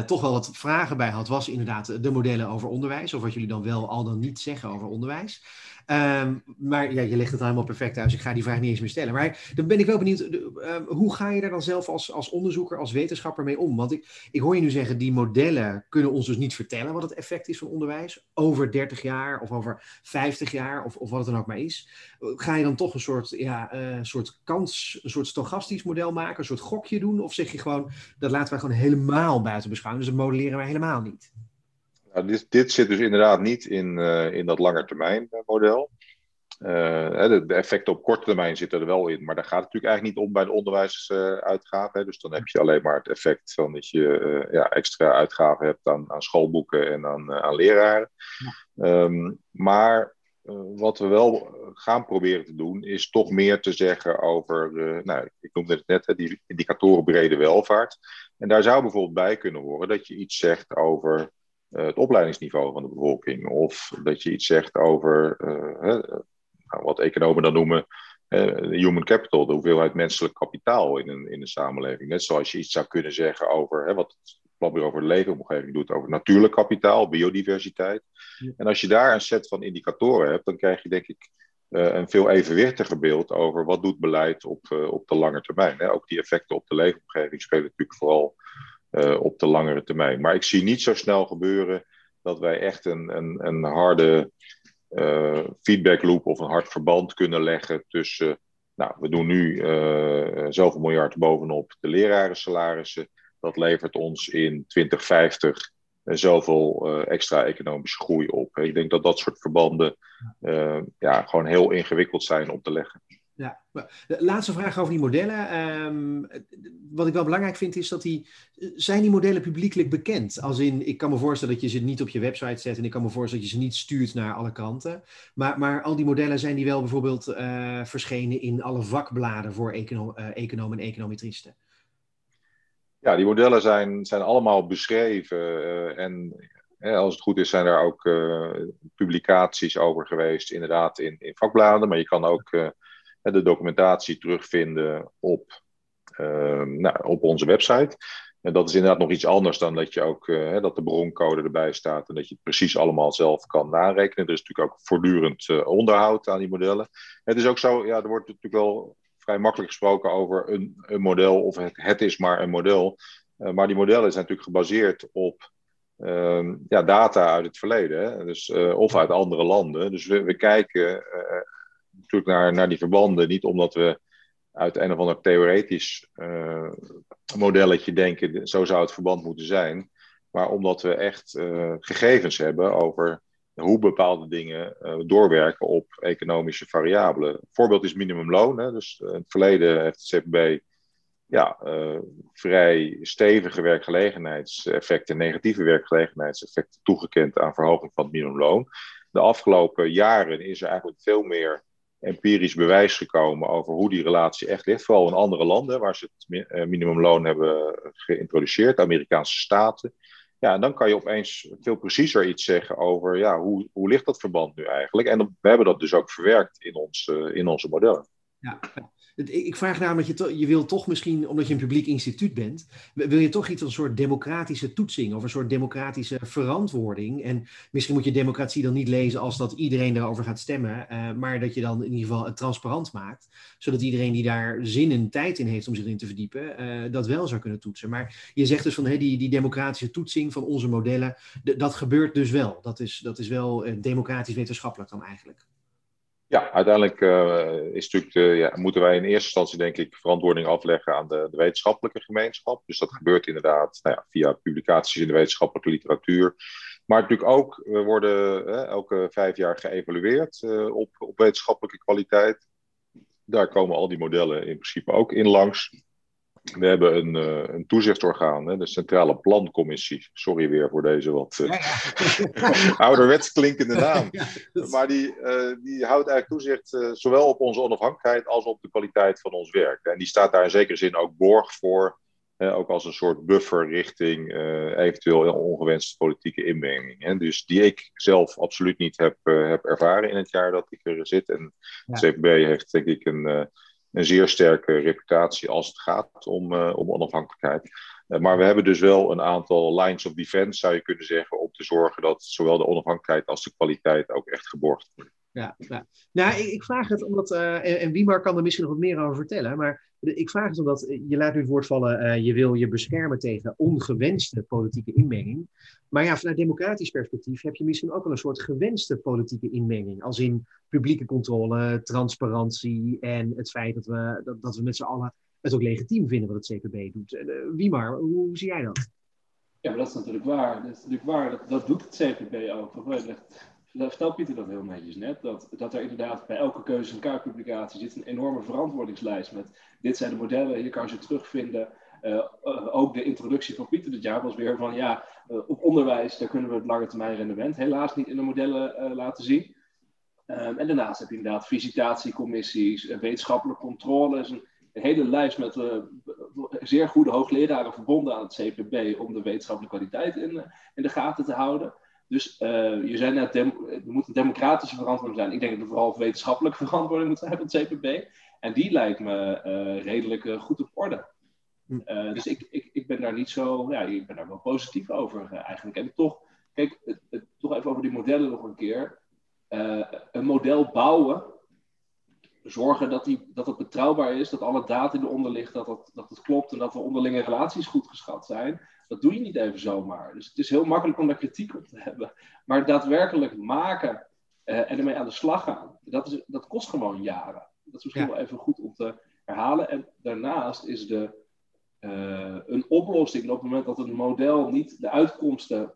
toch wel wat vragen bij had, was inderdaad de modellen over onderwijs, of wat jullie dan wel al dan niet zeggen over onderwijs. Um, maar ja, je legt het helemaal perfect uit, dus ik ga die vraag niet eens meer stellen. Maar dan ben ik wel benieuwd, uh, hoe ga je daar dan zelf als, als onderzoeker, als wetenschapper mee om? Want ik, ik hoor je nu zeggen, die modellen kunnen ons dus niet vertellen wat het effect is van onderwijs over 30 jaar of over 50 jaar of, of wat het dan ook maar is. Ga je dan toch een soort, ja, uh, soort kans, een soort stochastisch model maken, een soort gokje doen? Of zeg je gewoon, dat laten wij gewoon helemaal buiten beschouwen, dus dat modelleren wij helemaal niet? Nou, dit, dit, zit dus inderdaad niet in, uh, in dat langetermijnmodel. Uh, de, de, effecten op korte termijn zitten er wel in, maar daar gaat het natuurlijk eigenlijk niet om bij de onderwijsuitgaven. dus dan heb je alleen maar het effect van dat je ja, extra uitgaven hebt aan, aan schoolboeken en aan, aan leraren. Ja. Um, maar wat we wel gaan proberen te doen, is toch meer te zeggen over, nou, ik noemde het net, die indicatoren brede welvaart. En daar zou bijvoorbeeld bij kunnen horen dat je iets zegt over het opleidingsniveau van de bevolking. Of dat je iets zegt over uh, nou, wat economen dan noemen uh, human capital, de hoeveelheid menselijk kapitaal in een, in een samenleving. Net zoals je iets zou kunnen zeggen over hè, wat het Planbureau voor de Leefomgeving doet, over natuurlijk kapitaal, biodiversiteit. Ja. En als je daar een set van indicatoren hebt, dan krijg je denk ik een veel evenwichtiger beeld over wat doet beleid op, op de lange termijn. Hè. Ook die effecten op de leefomgeving spelen natuurlijk vooral op de langere termijn. Maar ik zie niet zo snel gebeuren dat wij echt een, een, een harde uh, feedback loop of een hard verband kunnen leggen tussen. Nou, we doen nu uh, zoveel miljard bovenop de lerarensalarissen. Dat levert ons in 2050 zoveel extra economische groei op. Ik denk dat dat soort verbanden ja, gewoon heel ingewikkeld zijn om te leggen. Ja, de laatste vraag over die modellen. Ehm, wat ik wel belangrijk vind is dat die. Zijn die modellen publiekelijk bekend? Als in, ik kan me voorstellen dat je ze niet op je website zet en ik kan me voorstellen dat je ze niet stuurt naar alle kranten. Maar, maar al die modellen zijn die wel bijvoorbeeld uh, verschenen in alle vakbladen voor econo economen en econometristen? Ja, die modellen zijn, zijn allemaal beschreven. En als het goed is, zijn er ook publicaties over geweest, inderdaad, in, in vakbladen. Maar je kan ook de documentatie terugvinden op, ehm, nou, op onze website. En dat is inderdaad nog iets anders dan dat je ook uh, dat de broncode erbij staat en dat je het precies allemaal zelf kan narekenen. Er is natuurlijk ook voortdurend uh, onderhoud aan die modellen. Het is ook zo, ja, er wordt natuurlijk wel vrij makkelijk gesproken over een, een model of het, het, is maar een model. Uh, maar die modellen zijn natuurlijk gebaseerd op ehm, ja, data uit het verleden, hè? Dus, of uit andere landen. Dus we, we kijken natuurlijk naar, naar die verbanden. Niet omdat we uit een of ander theoretisch uh, modelletje denken, zo zou het verband moeten zijn. Maar omdat we echt uh, gegevens hebben over hoe bepaalde dingen uh, doorwerken op economische variabelen. Een voorbeeld is minimumloon. Hè. Dus in het verleden heeft het CPB ja, vrij stevige werkgelegenheidseffecten, negatieve werkgelegenheidseffecten toegekend aan verhoging van het minimumloon. De afgelopen jaren is er eigenlijk veel meer empirisch bewijs gekomen over hoe die relatie echt ligt. Vooral in andere landen waar ze het eh, minimumloon hebben geïntroduceerd, Amerikaanse staten. Ja, en dan kan je opeens veel preciezer iets zeggen over ja, hoe, hoe ligt dat verband nu eigenlijk. En we hebben dat dus ook verwerkt in, ons, eh, in onze modellen. Ja, ik vraag namelijk, je, je wil toch misschien, omdat je een publiek instituut bent, wil je toch iets als een soort democratische toetsing of een soort democratische verantwoording. En misschien moet je democratie dan niet lezen als dat iedereen daarover gaat stemmen, uh, maar dat je dan in ieder geval het transparant maakt, zodat iedereen die daar zin en tijd in heeft om zich in te verdiepen, uh, dat wel zou kunnen toetsen. Maar je zegt dus van hey, die, die democratische toetsing van onze modellen, dat gebeurt dus wel. Dat is, dat is wel uh, democratisch wetenschappelijk dan eigenlijk. Ja, uiteindelijk uh, is natuurlijk de, ja, moeten wij in eerste instantie denk ik verantwoording afleggen aan de, de wetenschappelijke gemeenschap. Dus dat gebeurt inderdaad nou ja, via publicaties in de wetenschappelijke literatuur. Maar natuurlijk ook, we worden elke vijf jaar geëvalueerd uh, op, op wetenschappelijke kwaliteit. Daar komen al die modellen in principe ook in langs. We hebben een, uh, een toezichtorgaan, hè, de Centrale Plancommissie. Sorry weer voor deze wat uh, ja, ouderwets klinkende naam. Maar die, uh, die houdt eigenlijk toezicht zowel op onze onafhankelijkheid als op de kwaliteit van ons werk. En die staat daar in zekere zin ook borg voor, ook als een soort buffer richting eventueel ongewenste politieke inmenging. Hè. Dus die ik zelf absoluut niet heb, heb ervaren in het jaar dat ik er zit. En ja. CPB heeft denk ik een een zeer sterke reputatie als het gaat om, uh, om onafhankelijkheid. Uh, maar we hebben dus wel een aantal lines of defense, zou je kunnen zeggen, om te zorgen dat zowel de onafhankelijkheid als de kwaliteit ook echt geborgd worden. Ja, ja. Nou, ik, ik vraag het omdat, uh, en, en Wiemar kan er misschien nog wat meer over vertellen, maar ik vraag het omdat je laat nu het woord vallen, je wil je beschermen tegen ongewenste politieke inmenging. Maar ja, vanuit democratisch perspectief heb je misschien ook wel een soort gewenste politieke inmenging. Als in publieke controle, transparantie en het feit dat we, dat, dat we met z'n allen het ook legitiem vinden wat het CPB doet. Uh, hoe, hoe, zie jij dat? Ja, maar dat is natuurlijk waar. Dat is natuurlijk waar. Dat, dat doet het CPB ook. Vertelt Pieter dat heel netjes net, dat, dat er inderdaad bij elke keuze een kaartpublicatie zit een enorme verantwoordingslijst met dit zijn de modellen, hier kan je ze terugvinden. Uh, ook de introductie van Pieter dit jaar was weer van ja, uh, op onderwijs, daar kunnen we het lange termijn rendement helaas niet in de modellen uh, laten zien. Um, en daarnaast heb je inderdaad visitatiecommissies, wetenschappelijke controles, een, een, hele lijst met zeer goede hoogleraren verbonden aan het CPB om de wetenschappelijke kwaliteit in, in de gaten te houden. Dus je zei net, er moet een democratische verantwoording zijn. Ik denk dat er vooral wetenschappelijke verantwoording moet zijn van het CPB. En die lijkt me redelijk goed op orde. Uh, dus ik, ik, ik ben daar niet zo, ja, ik ben daar wel positief over eigenlijk. En toch, kijk, het, het, toch even over die modellen nog een keer. Een model bouwen, zorgen dat, die, dat het betrouwbaar is, dat alle data die eronder ligt, dat het, dat het klopt en dat de onderlinge relaties goed geschat zijn. Dat doe je niet even zomaar. Dus het is heel makkelijk om daar kritiek op te hebben. Maar daadwerkelijk maken en ermee aan de slag gaan, dat, is, dat kost gewoon jaren. Dat is misschien ja. wel even goed om te herhalen. En daarnaast is de een oplossing op het moment dat een model niet de uitkomsten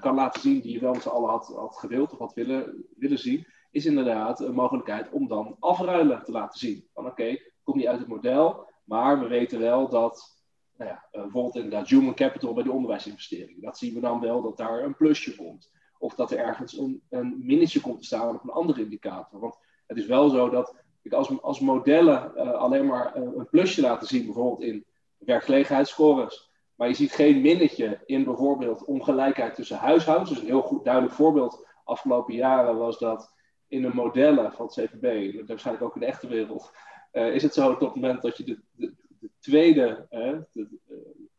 kan laten zien die je wel met z'n allen had, had gewild of had willen, willen zien, is inderdaad een mogelijkheid om dan afruilen te laten zien. Van oké, okay, komt niet uit het model, maar we weten wel dat nou ja, bijvoorbeeld inderdaad human capital bij de onderwijsinvesteringen. Dat zien we dan wel dat daar een plusje komt. Of dat er ergens een, minnetje komt te staan op een andere indicator. Want het is wel zo dat als, als modellen uh, alleen maar uh, een plusje laten zien, bijvoorbeeld in werkgelegenheidsscores, maar je ziet geen minnetje in bijvoorbeeld ongelijkheid tussen huishoudens. Dus een heel goed duidelijk voorbeeld afgelopen jaren was dat in de modellen van het CVB, waarschijnlijk ook in de echte wereld, is het zo dat op het moment dat je de, de tweede, de,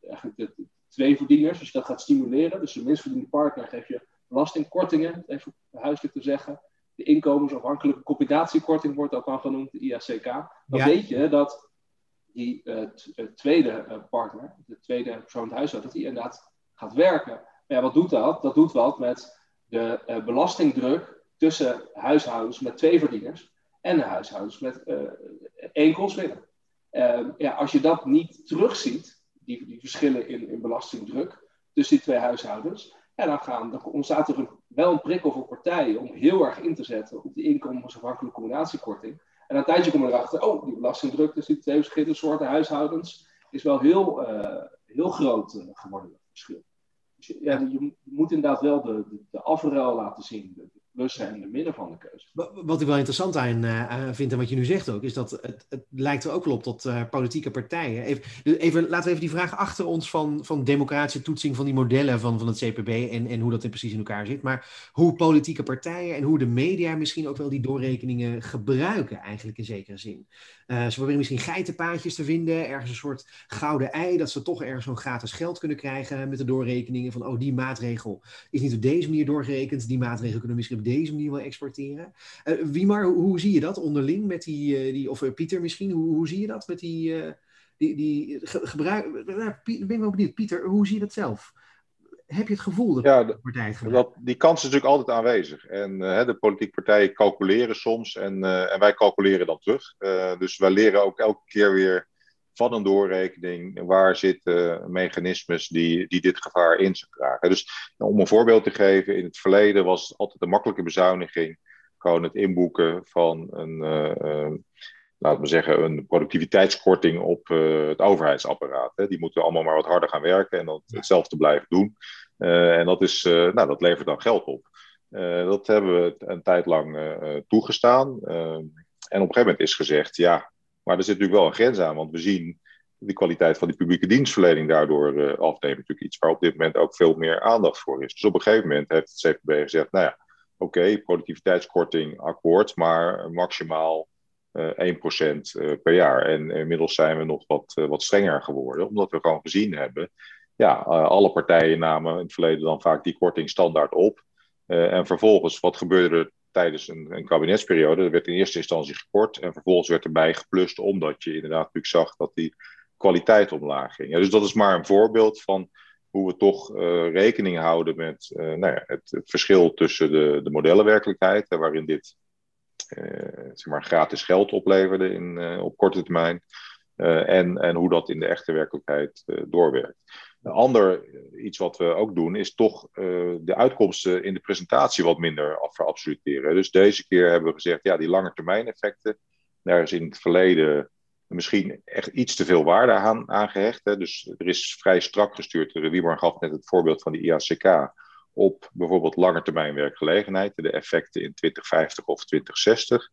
eigenlijk de, twee verdieners, als je dat gaat stimuleren, dus de minst verdiende partner geef je belastingkortingen, even huiselijk te zeggen. De inkomensafhankelijke combinatiekorting wordt ook al genoemd, de IACK. Dan weet je dat die uh, tweede uh, partner, de tweede persoon in het huishouden, dat die inderdaad gaat werken. Maar ja, wat doet dat? Dat doet wat met de uh, belastingdruk tussen huishoudens met twee verdieners en de huishoudens met één kostwinner. Ehm, ja, als je dat niet terugziet, die, die verschillen in, in belastingdruk tussen die twee huishoudens, en dan, gaan, dan ontstaat er een, wel een prikkel voor partijen om heel erg in te zetten op die inkomensafhankelijke combinatiekorting. En een tijdje komen erachter, oh, die belastingdruk tussen die twee verschillende soorten huishoudens is wel heel, uh, heel groot uh, geworden, het verschil. Dus je, ja, je moet inderdaad wel de, de, de afruil laten zien, plussen en de midden van de keuze. Wat ik wel interessant aan uh, vind en wat je nu zegt ook, is dat het, het lijkt er ook wel op dat uh, politieke partijen. Even, dus even, laten we even die vraag achter ons van, van democratische toetsing van die modellen van, van het CPB en, en hoe dat precies in elkaar zit. Maar hoe politieke partijen en hoe de media misschien ook wel die doorrekeningen gebruiken, eigenlijk in zekere zin. Uh, ze proberen misschien geitenpaadjes te vinden, ergens een soort gouden ei, dat ze toch ergens zo'n gratis geld kunnen krijgen met de doorrekeningen van, oh, die maatregel is niet op deze manier doorgerekend, die maatregel kunnen we misschien op deze manier wel exporteren. Uh, wie maar, hoe, hoe, zie je dat onderling met die, uh, die of Pieter misschien, hoe, hoe, zie je dat met die, die, die gebruik, ben ik wel benieuwd, Pieter, hoe zie je dat zelf? Heb je het gevoel dat ja, de partij het dat, Die kans is natuurlijk altijd aanwezig. En uh, de politieke partijen calculeren soms en, uh, en wij calculeren dan terug. Uh, dus wij leren ook elke keer weer van een doorrekening waar zitten mechanismes die, die dit gevaar in zich dragen. Dus om een voorbeeld te geven, in het verleden was het altijd een makkelijke bezuiniging. Gewoon het inboeken van een, laten we zeggen, een productiviteitskorting op het overheidsapparaat. Hè. Die moeten allemaal maar wat harder gaan werken en dan hetzelfde blijven doen. Uh, en dat, is, uh, nou, dat levert dan geld op. Uh, dat hebben we een tijd lang toegestaan. en op een gegeven moment is gezegd, ja, maar er zit natuurlijk wel een grens aan, want we zien de kwaliteit van die publieke dienstverlening daardoor afnemen. Natuurlijk iets waar op dit moment ook veel meer aandacht voor is. Dus op een gegeven moment heeft het CPB gezegd, nou ja, oké, productiviteitskorting akkoord, maar maximaal uh, 1% uh, per jaar. En inmiddels zijn we nog wat, wat strenger geworden, omdat we gewoon gezien hebben ja, uh, alle partijen namen in het verleden dan vaak die korting standaard op. Uh, en vervolgens, wat gebeurde er tijdens een, een, kabinetsperiode? Er werd in eerste instantie gekort en vervolgens werd erbij geplust, omdat je inderdaad natuurlijk zag dat die kwaliteit omlaag ging. Ja, dus dat is maar een voorbeeld van hoe we toch uh, rekening houden met nou ja, het, het, verschil tussen de, de modellenwerkelijkheid, waarin dit zeg maar gratis geld opleverde in, op korte termijn. en, en hoe dat in de echte werkelijkheid doorwerkt. Een ander eh, iets wat we ook doen, is toch uh, de uitkomsten in de presentatie wat minder verabsoluteren. Dus deze keer hebben we gezegd, ja, die lange termijn effecten, daar is in het verleden misschien echt iets te veel waarde aan, gehecht. Hè. Dus er is vrij strak gestuurd. Wieber gaf net het voorbeeld van de IACK op bijvoorbeeld lange termijn werkgelegenheid, de effecten in 2050 of 2060.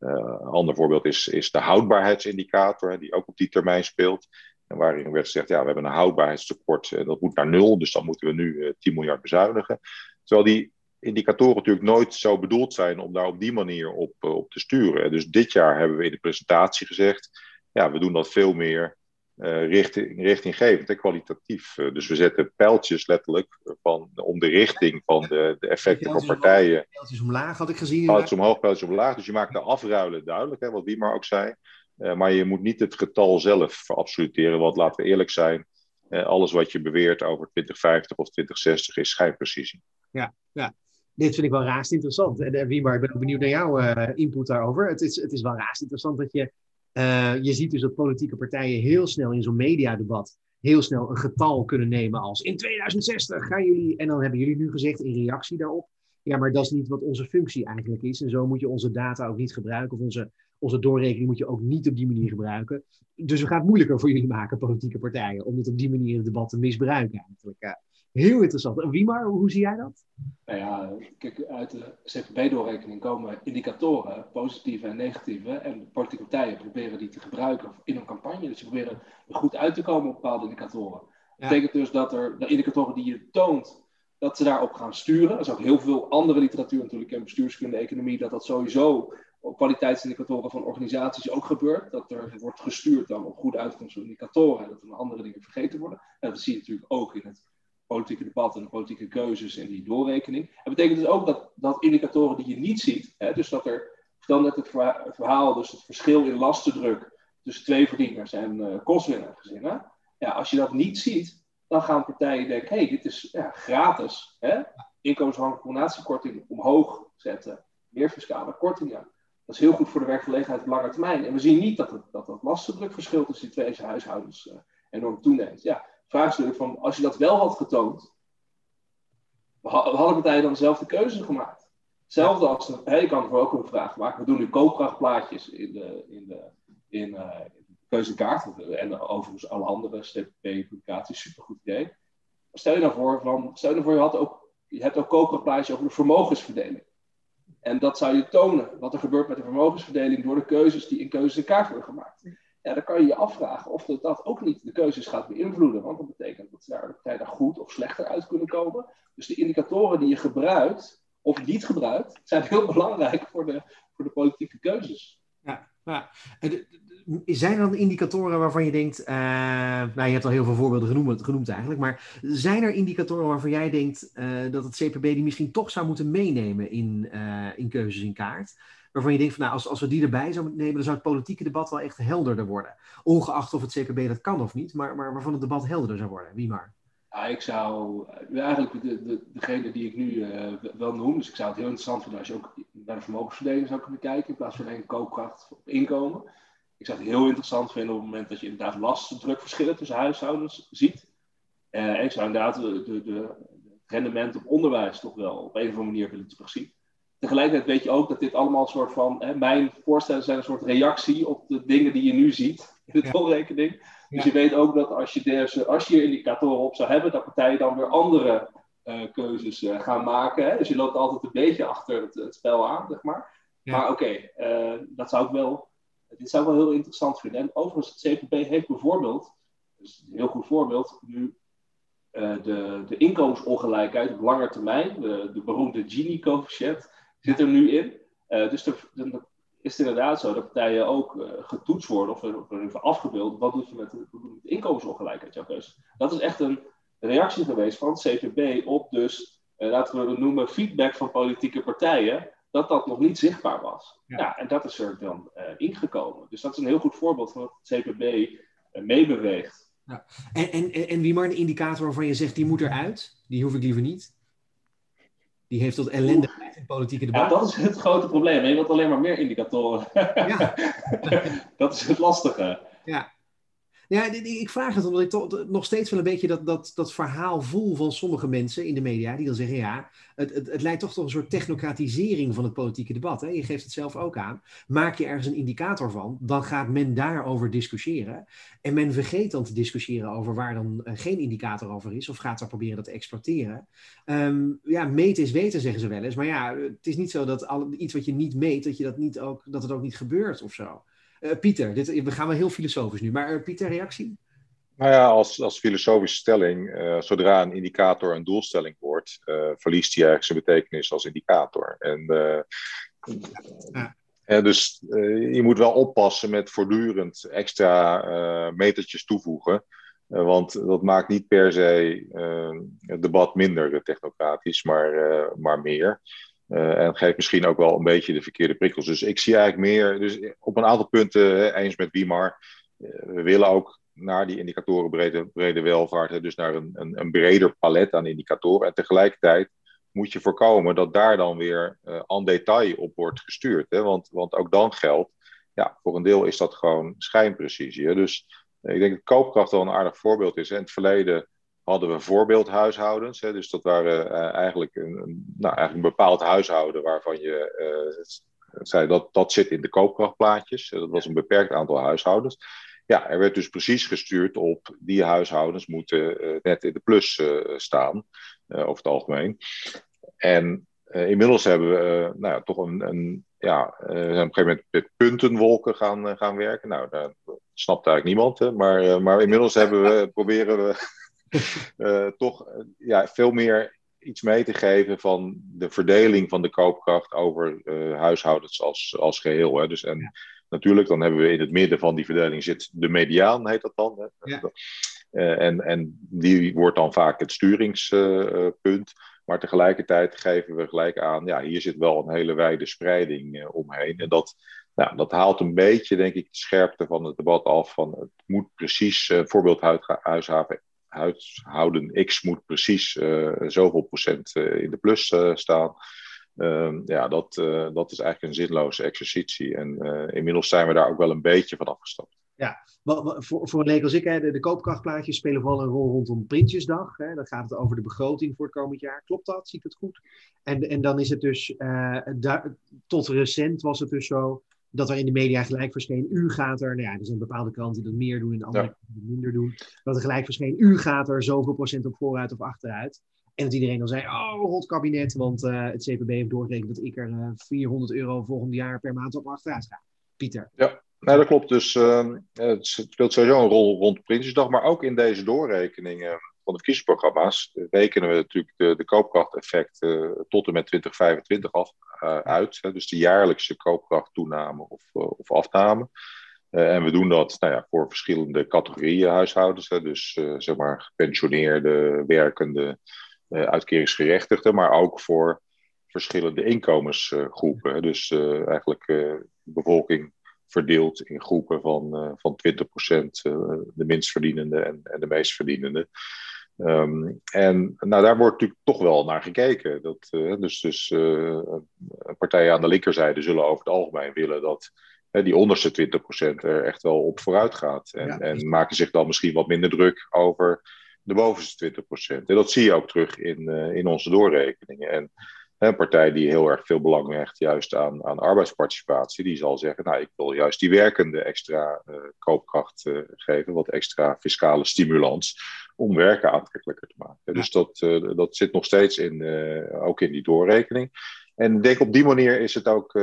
Uh, een ander voorbeeld is, is de houdbaarheidsindicator, die ook op die termijn speelt. En waarin werd gezegd, ja, we hebben een houdbaarheidstekort, en dat moet naar nul, dus dan moeten we nu 10 eh, miljard bezuinigen. Terwijl die indicatoren natuurlijk nooit zo bedoeld zijn om daar op die manier op, eh, op te sturen. Dus dit jaar hebben we in de presentatie gezegd, ja, we doen dat veel meer uh, richting, richtinggevend en kwalitatief. Uh, dus we zetten pijltjes letterlijk van, om de richting van de, de effecten van partijen. Pijltjes omlaag had ik gezien. Pijltjes omhoog, pijltjes omlaag. Dus je maakt de afruilen duidelijk, hè, wat wie maar ook zei. Uh, maar je moet niet het getal zelf verabsoluteren, want laten we eerlijk zijn, uh, alles wat je beweert over 2050 of 2060 is schijnprecisie. Ja, ja. Dit vind ik wel raast interessant. En uh, Wiemar, ik ben ook benieuwd naar jouw input daarover. Het is, het is wel raast interessant dat je je ziet dus dat politieke partijen heel snel in zo'n mediadebat heel snel een getal kunnen nemen als in 2060 gaan jullie, en dan hebben jullie nu gezegd in reactie daarop, ja, maar dat is niet wat onze functie eigenlijk is. En zo moet je onze data ook niet gebruiken. Of onze, onze doorrekening moet je ook niet op die manier gebruiken. Dus we gaan het moeilijker voor jullie maken, politieke partijen, om het op die manier in het debat te misbruiken. Eigenlijk. Heel interessant. Wie maar, hoe zie jij dat? Nou ja, kijk, uit de CPB-doorrekening komen indicatoren, positieve en negatieve. En de politieke partijen proberen die te gebruiken in een campagne. Dus ze proberen er goed uit te komen op bepaalde indicatoren. Dat betekent dus dat er de indicatoren die je toont, dat ze daarop gaan sturen. Er is ook heel veel andere literatuur natuurlijk in bestuurskunde, economie, dat dat sowieso kwaliteitsindicatoren van organisaties ook gebeurt. Dat er wordt gestuurd dan op goede uitkomsten indicatoren en dat er andere dingen vergeten worden. En dat zie je natuurlijk ook in het politieke debat en de politieke keuzes en die doorrekening. Dat betekent dus ook dat, dat indicatoren die je niet ziet, hè, dus dat er, dan net het verhaal, dus het verschil in lastendruk tussen twee verdieners en uh, kostwinnergezinnen. Ja, als je dat niet ziet, dan gaan partijen denken, hey, dit is ja, gratis. Hè? Inkomensafhankelijke combinatiekorting omhoog zetten, meer fiscale kortingen. Dat is heel goed voor de werkgelegenheid op lange termijn. En we zien niet dat het, dat, dat lastendrukverschil tussen die twee huishoudens uh, enorm toeneemt. Ja, vraag is natuurlijk van, als je dat wel had getoond, hadden partijen dan dezelfde keuze gemaakt? Hetzelfde als, je kan er ook een vraag maken. We doen nu koopkrachtplaatjes in de, in de, in, uh, keuzekaart. En overigens alle andere STP-publicaties, supergoed idee. stel je nou voor, van, stel je nou voor je, had ook, je hebt ook koopkrachtplaatjes over de vermogensverdeling. En dat zou je tonen, wat er gebeurt met de vermogensverdeling door de keuzes die in keuzekaart worden gemaakt ja, dan kan je je afvragen of dat, ook niet de keuzes gaat beïnvloeden. Want dat betekent dat daar de partijen goed of slechter uit kunnen komen. Dus de indicatoren die je gebruikt of niet gebruikt, zijn heel belangrijk voor de, voor de politieke keuzes. Ja, ja. Zijn er dan indicatoren waarvan je denkt, uh, nou je hebt al heel veel voorbeelden genoemd, genoemd eigenlijk, maar zijn er indicatoren waarvan jij denkt uh, dat het CPB die misschien toch zou moeten meenemen in, uh, in keuzes in kaart? waarvan je denkt van nou, als, als we die erbij zouden nemen, dan zou het politieke debat wel echt helderder worden. Ongeacht of het CPB dat kan of niet, maar, maar waarvan het debat helderder zou worden. Wie maar? Ja, ik zou eigenlijk de, de, degene die ik nu uh, wel noem, dus ik zou het heel interessant vinden als je ook naar de vermogensverdeling zou kunnen kijken, in plaats van alleen koopkracht op inkomen. Ik zou het heel interessant vinden op het moment dat je inderdaad lastendrukverschillen tussen huishoudens ziet. Uh, ik zou inderdaad de, de, de, rendement op onderwijs toch wel op een of andere manier willen terugzien tegelijkertijd weet je ook dat dit allemaal een soort van, hè, mijn voorstellen zijn een soort reactie op de dingen die je nu ziet in de tolrekening. Dus je weet ook dat als je, deze, als je indicatoren op zou hebben, dat partijen dan weer andere uh, keuzes uh, gaan maken. Hè? Dus je loopt altijd een beetje achter het, het spel aan, zeg maar. Maar oké, okay, uh, eh, dat zou ik wel, dit zou ik wel heel interessant vinden. En overigens, het CPB heeft bijvoorbeeld, dus een heel goed voorbeeld, nu de, de inkomensongelijkheid op lange termijn, de, de beroemde Gini-coëfficiënt, zit er nu in. Uh, dus dan is het inderdaad zo dat partijen ook uh, getoetst worden of, of even afgebeeld. Wat doet je met de, inkomensongelijkheid, jouw? Dat is echt een reactie geweest van het CVB op dus, laten we het noemen, feedback van politieke partijen. Dat dat nog niet zichtbaar was. Ja. ja en dat is er dan ingekomen. Dus dat is een heel goed voorbeeld van wat het CPB meebeweegt. Ja. En, en, en wie maar een indicator waarvan je zegt, die moet eruit, die hoef ik liever niet. Die heeft tot ellende in politieke debat. Ja, dat is het grote probleem. Je wilt alleen maar meer indicatoren. Ja. dat is het lastige. Ja. Ja, ik vraag het omdat ik toch nog steeds wel een beetje dat, dat, dat verhaal voel van sommige mensen in de media. Die dan zeggen, ja, het, het, het leidt toch tot een soort technocratisering van het politieke debat. Hè? Je geeft het zelf ook aan. Maak je ergens een indicator van, dan gaat men daarover discussiëren. En men vergeet dan te discussiëren over waar dan uh, geen indicator over is. Of gaat daar proberen dat te exploiteren. Um, ja, meten is weten, zeggen ze wel eens. Maar ja, het is niet zo dat iets wat je niet meet, dat, je dat, niet ook, dat het ook niet gebeurt of zo. Uh, Pieter, dit, we gaan wel heel filosofisch nu, maar uh, Pieter, reactie? Nou ja, als, als filosofische stelling, uh, zodra een indicator een doelstelling wordt, verliest hij eigenlijk zijn betekenis als indicator. En, ja. en dus je moet wel oppassen met voortdurend extra metertjes toevoegen. want dat maakt niet per se het debat minder technocratisch, maar, maar meer. Uh, en geeft misschien ook wel een beetje de verkeerde prikkels. Dus ik zie eigenlijk meer, dus op een aantal punten eens met Wiemar. Uh, we willen ook naar die indicatoren brede, welvaart, hè, dus naar een, een, een, breder palet aan indicatoren. En tegelijkertijd moet je voorkomen dat daar dan weer uh, en detail op wordt gestuurd. Hè, want, want ook dan geldt, ja, voor een deel is dat gewoon schijnprecisie. Hè? Dus ik denk dat koopkracht wel een aardig voorbeeld is. In het verleden hadden we voorbeeldhuishoudens. Hè? Dus dat waren eigenlijk, een, nou, eigenlijk een bepaald huishouden waarvan je zei dat dat zit in de koopkrachtplaatjes. Dat was een beperkt aantal huishoudens. Ja, er werd dus precies gestuurd op die huishoudens moeten net in de plus staan, over het algemeen. En inmiddels hebben we nou ja, toch een, een ja, we zijn op een gegeven moment met puntenwolken gaan, gaan werken. Nou, daar snapt eigenlijk niemand, hè? Maar, maar inmiddels hebben we, proberen we toch ja, veel meer iets mee te geven van de verdeling van de koopkracht over huishoudens als, als geheel. Hè? Dus, en, Natuurlijk, dan hebben we in het midden van die verdeling zit de mediaan, heet dat dan. Hè? Ja. Uh, en, en die wordt dan vaak het sturingspunt. maar tegelijkertijd geven we gelijk aan, ja, hier zit wel een hele wijde spreiding uh, omheen. En dat, nou, dat haalt een beetje, denk ik, de scherpte van het debat af. Van het moet precies, voorbeeld huishaven, huishouden X moet precies zoveel procent in de plus staan. Um, ja, dat, uh, dat is eigenlijk een zinloze exercitie. En uh, inmiddels zijn we daar ook wel een beetje van afgestapt. Ja, voor, voor een leek als ik, de, de koopkrachtplaatjes spelen vooral een rol rondom Prinsjesdag. Hè. Dan gaat het over de begroting voor het komend jaar. Klopt dat? Zie ik het goed? En, en dan is het dus, uh, tot recent was het dus zo dat er in de media gelijk verscheen, u gaat er, nou ja, er zijn bepaalde kranten die dat meer doen en andere ja. die minder doen. Dat er gelijk verscheen, u gaat er zoveel procent op vooruit of achteruit. En dat iedereen dan zei, oh, rot kabinet, want uh, het CPB heeft doorgerekend dat ik er uh, eh, 400 euro volgend jaar per maand op achteruit ga. Pieter. Ja, nou, dat klopt. Dus uh, het speelt sowieso een rol rond Prinsjesdag, maar ook in deze doorrekeningen van de verkiezingsprogramma's rekenen we natuurlijk de, de koopkrachteffecten tot en met 2025 af, uit. Hè, dus de jaarlijkse koopkrachttoename of, of afname. en we doen dat nou ja, voor verschillende categorieën huishoudens. Hè, dus zeg maar gepensioneerde, werkende, uh, uitkeringsgerechtigden, maar ook voor verschillende inkomensgroepen. dus uh, eigenlijk uh, bevolking verdeeld in groepen van, van 20%, de minstverdienende en, en de meestverdienende. Um, en nou, daar wordt natuurlijk toch wel naar gekeken. Dat, dus dus partijen aan de linkerzijde zullen over het algemeen willen dat die onderste 20% er echt wel op vooruit gaat. En, ja. en maken zich dan misschien wat minder druk over de bovenste 20%. En dat zie je ook terug in, uh, in onze doorrekeningen. En een partij die heel erg veel belang hecht juist aan, aan arbeidsparticipatie, die zal zeggen, nou ik wil juist die werkende extra uh, koopkracht uh, geven, wat extra fiscale stimulans om werken aantrekkelijker te maken. Ja. Dus dat, dat zit nog steeds in, ook in die doorrekening. En ik denk op die manier is het ook,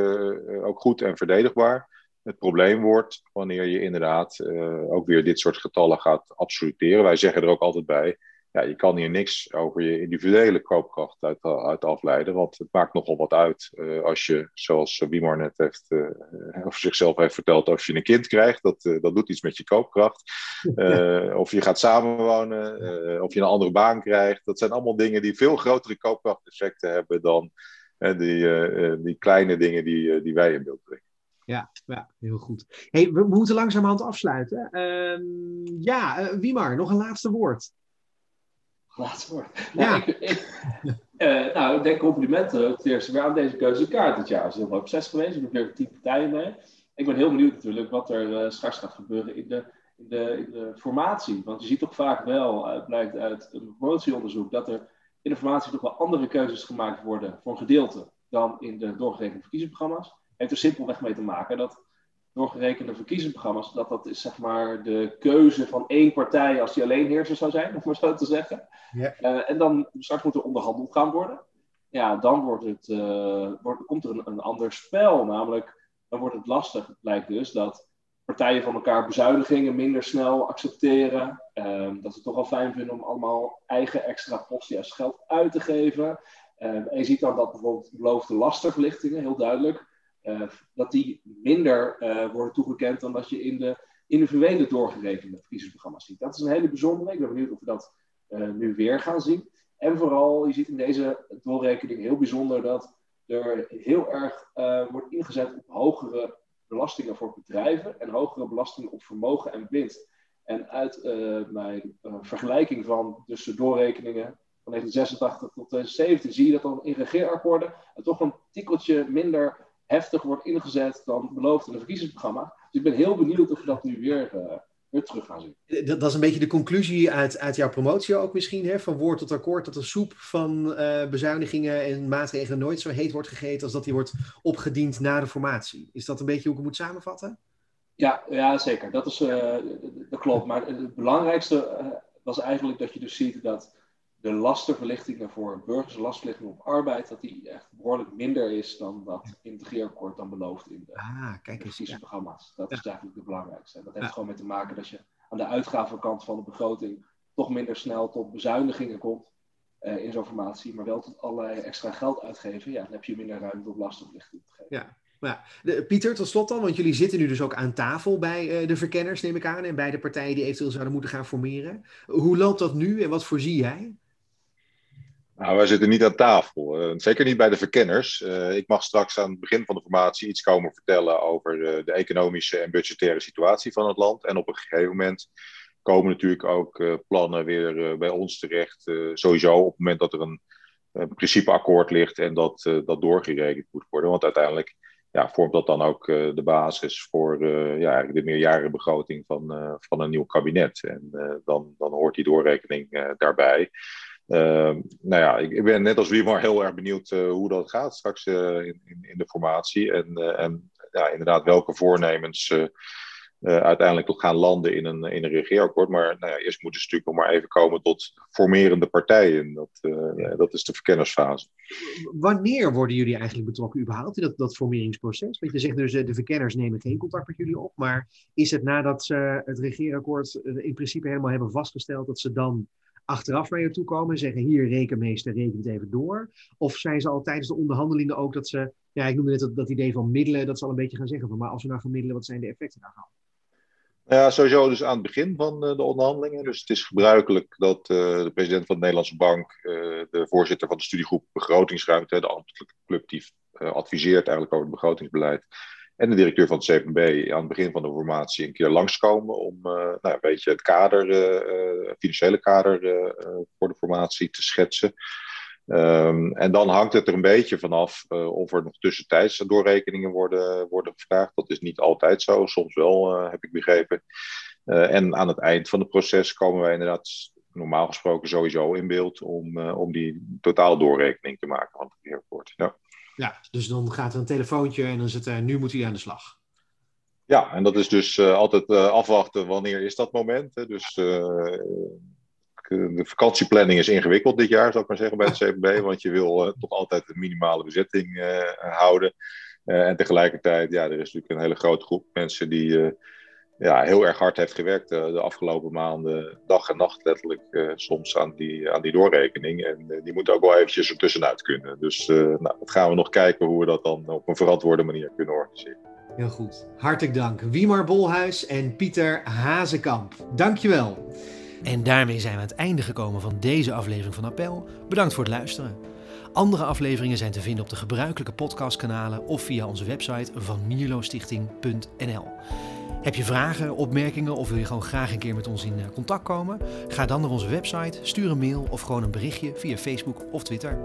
ook goed en verdedigbaar het probleem wordt wanneer je inderdaad ook weer dit soort getallen gaat absoluteren. Wij zeggen er ook altijd bij, ja, je kan hier niks over je individuele koopkracht uit, uit afleiden, want het maakt nogal wat uit uh, als je, zoals Bimar net heeft, uh, of zichzelf heeft verteld, als je een kind krijgt, dat, dat doet iets met je koopkracht. of je gaat samenwonen, of je een andere baan krijgt. Dat zijn allemaal dingen die veel grotere koopkrachteffecten hebben dan die, die kleine dingen die, die wij in beeld brengen ja, ja, heel goed. Hey, we, moeten langzamerhand afsluiten. Uh, ja, Wiemar, nog een laatste woord. Laatste woord. Ja. Nou, ik, uh, nou, ik denk complimenten het eerste weer aan deze keuzekaart dit jaar. Het is heel hoop zes geweest, er doen weer tien partijen mee. Ik ben heel benieuwd natuurlijk wat er uh, straks gaat gebeuren in de, in, de, in de formatie. Want je ziet toch vaak wel, het blijkt uit een promotieonderzoek, dat er in de formatie toch wel andere keuzes gemaakt worden voor een gedeelte dan in de doorgerekende verkiezingsprogramma's heeft er simpelweg mee te maken dat doorgerekende verkiezingsprogramma's, dat dat is zeg maar de keuze van één partij als die alleen heerser zou zijn, om maar zo te zeggen. Ja. Uh, en dan straks moet er onderhandeld gaan worden. Ja, dan wordt het, uh, wordt, komt er een, een ander spel, namelijk dan wordt het lastig. Het blijkt dus dat partijen van elkaar bezuinigingen minder snel accepteren. Uh, dat ze het toch wel fijn vinden om allemaal eigen extra posten juist geld uit te geven. en je ziet dan dat bijvoorbeeld beloofde lastenverlichtingen, heel duidelijk, dat die minder uh, worden toegekend dan dat je in de individuele doorgerekende verkiezingsprogramma's ziet. Dat is een hele bijzondere. Ik ben benieuwd of we dat uh, nu weer gaan zien. En vooral, je ziet in deze doorrekening heel bijzonder dat er heel erg wordt ingezet op hogere belastingen voor bedrijven en hogere belastingen op vermogen en winst. En uit mijn vergelijking van tussen doorrekeningen van 1986 tot 2017 zie je dat dan in regeerakkoorden toch een tikkeltje minder heftiger wordt ingezet dan beloofd in het verkiezingsprogramma. Dus ik ben heel benieuwd of we dat nu weer, uh, weer terug gaan zien. Dat, dat, is een beetje de conclusie uit, uit jouw promotie ook misschien, hè? van woord tot akkoord, dat de soep van uh, bezuinigingen en maatregelen nooit zo heet wordt gegeten als dat die wordt opgediend na de formatie. Is dat een beetje hoe ik het moet samenvatten? Ja, ja zeker. Dat, is, uh, dat klopt. Maar het belangrijkste was eigenlijk dat je dus ziet dat de lastenverlichtingen voor burgers, lastverlichting op arbeid, dat die echt behoorlijk minder is dan dat integreerakkoord dan beloofd in de ah, kijk eens, programma's. Dat is eigenlijk het belangrijkste. En dat heeft gewoon mee te maken dat je aan de uitgavenkant van de begroting toch minder snel tot bezuinigingen komt uh, in zo'n formatie, maar wel tot allerlei extra geld uitgeven. Ja, dan heb je minder ruimte om lastenverlichting te geven. Ja. Ja. De, Pieter, tot slot dan, want jullie zitten nu dus ook aan tafel bij uh, de verkenners, neem ik aan, en bij de partijen die eventueel zouden moeten gaan formeren. Hoe loopt dat nu en wat voorzie jij? Nou, wij zitten niet aan tafel. Uh, zeker niet bij de verkenners. Uh, ik mag straks aan het begin van de formatie iets komen vertellen over uh, de economische en budgettaire situatie van het land. En op een gegeven moment komen natuurlijk ook plannen weer bij ons terecht. sowieso op het moment dat er een, principeakkoord ligt en dat, dat doorgerekend moet worden. Want uiteindelijk ja, vormt dat dan ook de basis voor ja, de meerjarenbegroting van, van een nieuw kabinet. En dan, dan hoort die doorrekening daarbij. Uh, nou ja, ik, ik, ben net als maar heel erg benieuwd uh, hoe dat gaat straks uh, in, in, in, de formatie. En, uh, en ja, inderdaad, welke voornemens uiteindelijk toch gaan landen in een, in een regeerakkoord. Maar nou ja, eerst moeten ze natuurlijk nog maar even komen tot formerende partijen. Dat, dat is de verkennersfase. Wanneer worden jullie eigenlijk betrokken überhaupt in dat, dat formeringsproces? Want je zegt dus, de verkenners nemen geen contact met jullie op. Maar is het nadat ze het regeerakkoord in principe helemaal hebben vastgesteld, dat ze dan achteraf naar je toe komen en zeggen: Hier, rekenmeester, reken het even door? Of zijn ze al tijdens de onderhandelingen ook dat ze, ja, ik noemde net dat, dat idee van middelen, dat ze al een beetje gaan zeggen van: Maar als we nou gaan middelen, wat zijn de effecten daarvan? Ja, sowieso dus aan het begin van eh, de onderhandelingen. Dus het is gebruikelijk dat uh, de president van de Nederlandse Bank, uh, de voorzitter van de studiegroep Begrotingsruimte, de ambtelijke club die adviseert eigenlijk over het begrotingsbeleid, en de directeur van het CFB aan het begin van de formatie een keer langskomen om uh, nou, een beetje het kader, uh, financiële kader voor de formatie te schetsen. Um, en dan hangt het er een beetje vanaf of er nog tussentijds doorrekeningen worden, worden gevraagd. Dat is niet altijd zo, soms wel, heb ik begrepen. en aan het eind van het proces komen wij inderdaad normaal gesproken sowieso in beeld om, om die totaal doorrekening te maken van het beheerkort. Ja. Ja, dus dan gaat er een telefoontje en dan zit er, nu moet hij aan de slag. Ja, en dat is dus uh, altijd uh, afwachten wanneer is dat moment. Hè? Dus uh, de vakantieplanning is ingewikkeld dit jaar, zou ik maar zeggen, bij het CPB. Want je wil toch altijd een minimale bezetting houden. en tegelijkertijd, ja, er is natuurlijk een hele grote groep mensen die ja, heel erg hard heeft gewerkt uh, de afgelopen maanden, dag en nacht letterlijk, uh, soms aan die, aan die doorrekening. En uh, die moet ook wel eventjes ertussenuit kunnen. Dus nou, dat gaan we nog kijken hoe we dat dan op een verantwoorde manier kunnen organiseren. Heel goed. Hartelijk dank. Wiemar Bolhuis en Pieter Hazekamp. Dankjewel. En daarmee zijn we aan het einde gekomen van deze aflevering van Appel. Bedankt voor het luisteren. Andere afleveringen zijn te vinden op de gebruikelijke podcastkanalen of via onze website van mierlostichting.nl. Heb je vragen, opmerkingen of wil je gewoon graag een keer met ons in eh, contact komen? Ga dan naar onze website, stuur een mail of gewoon een berichtje via Facebook of Twitter.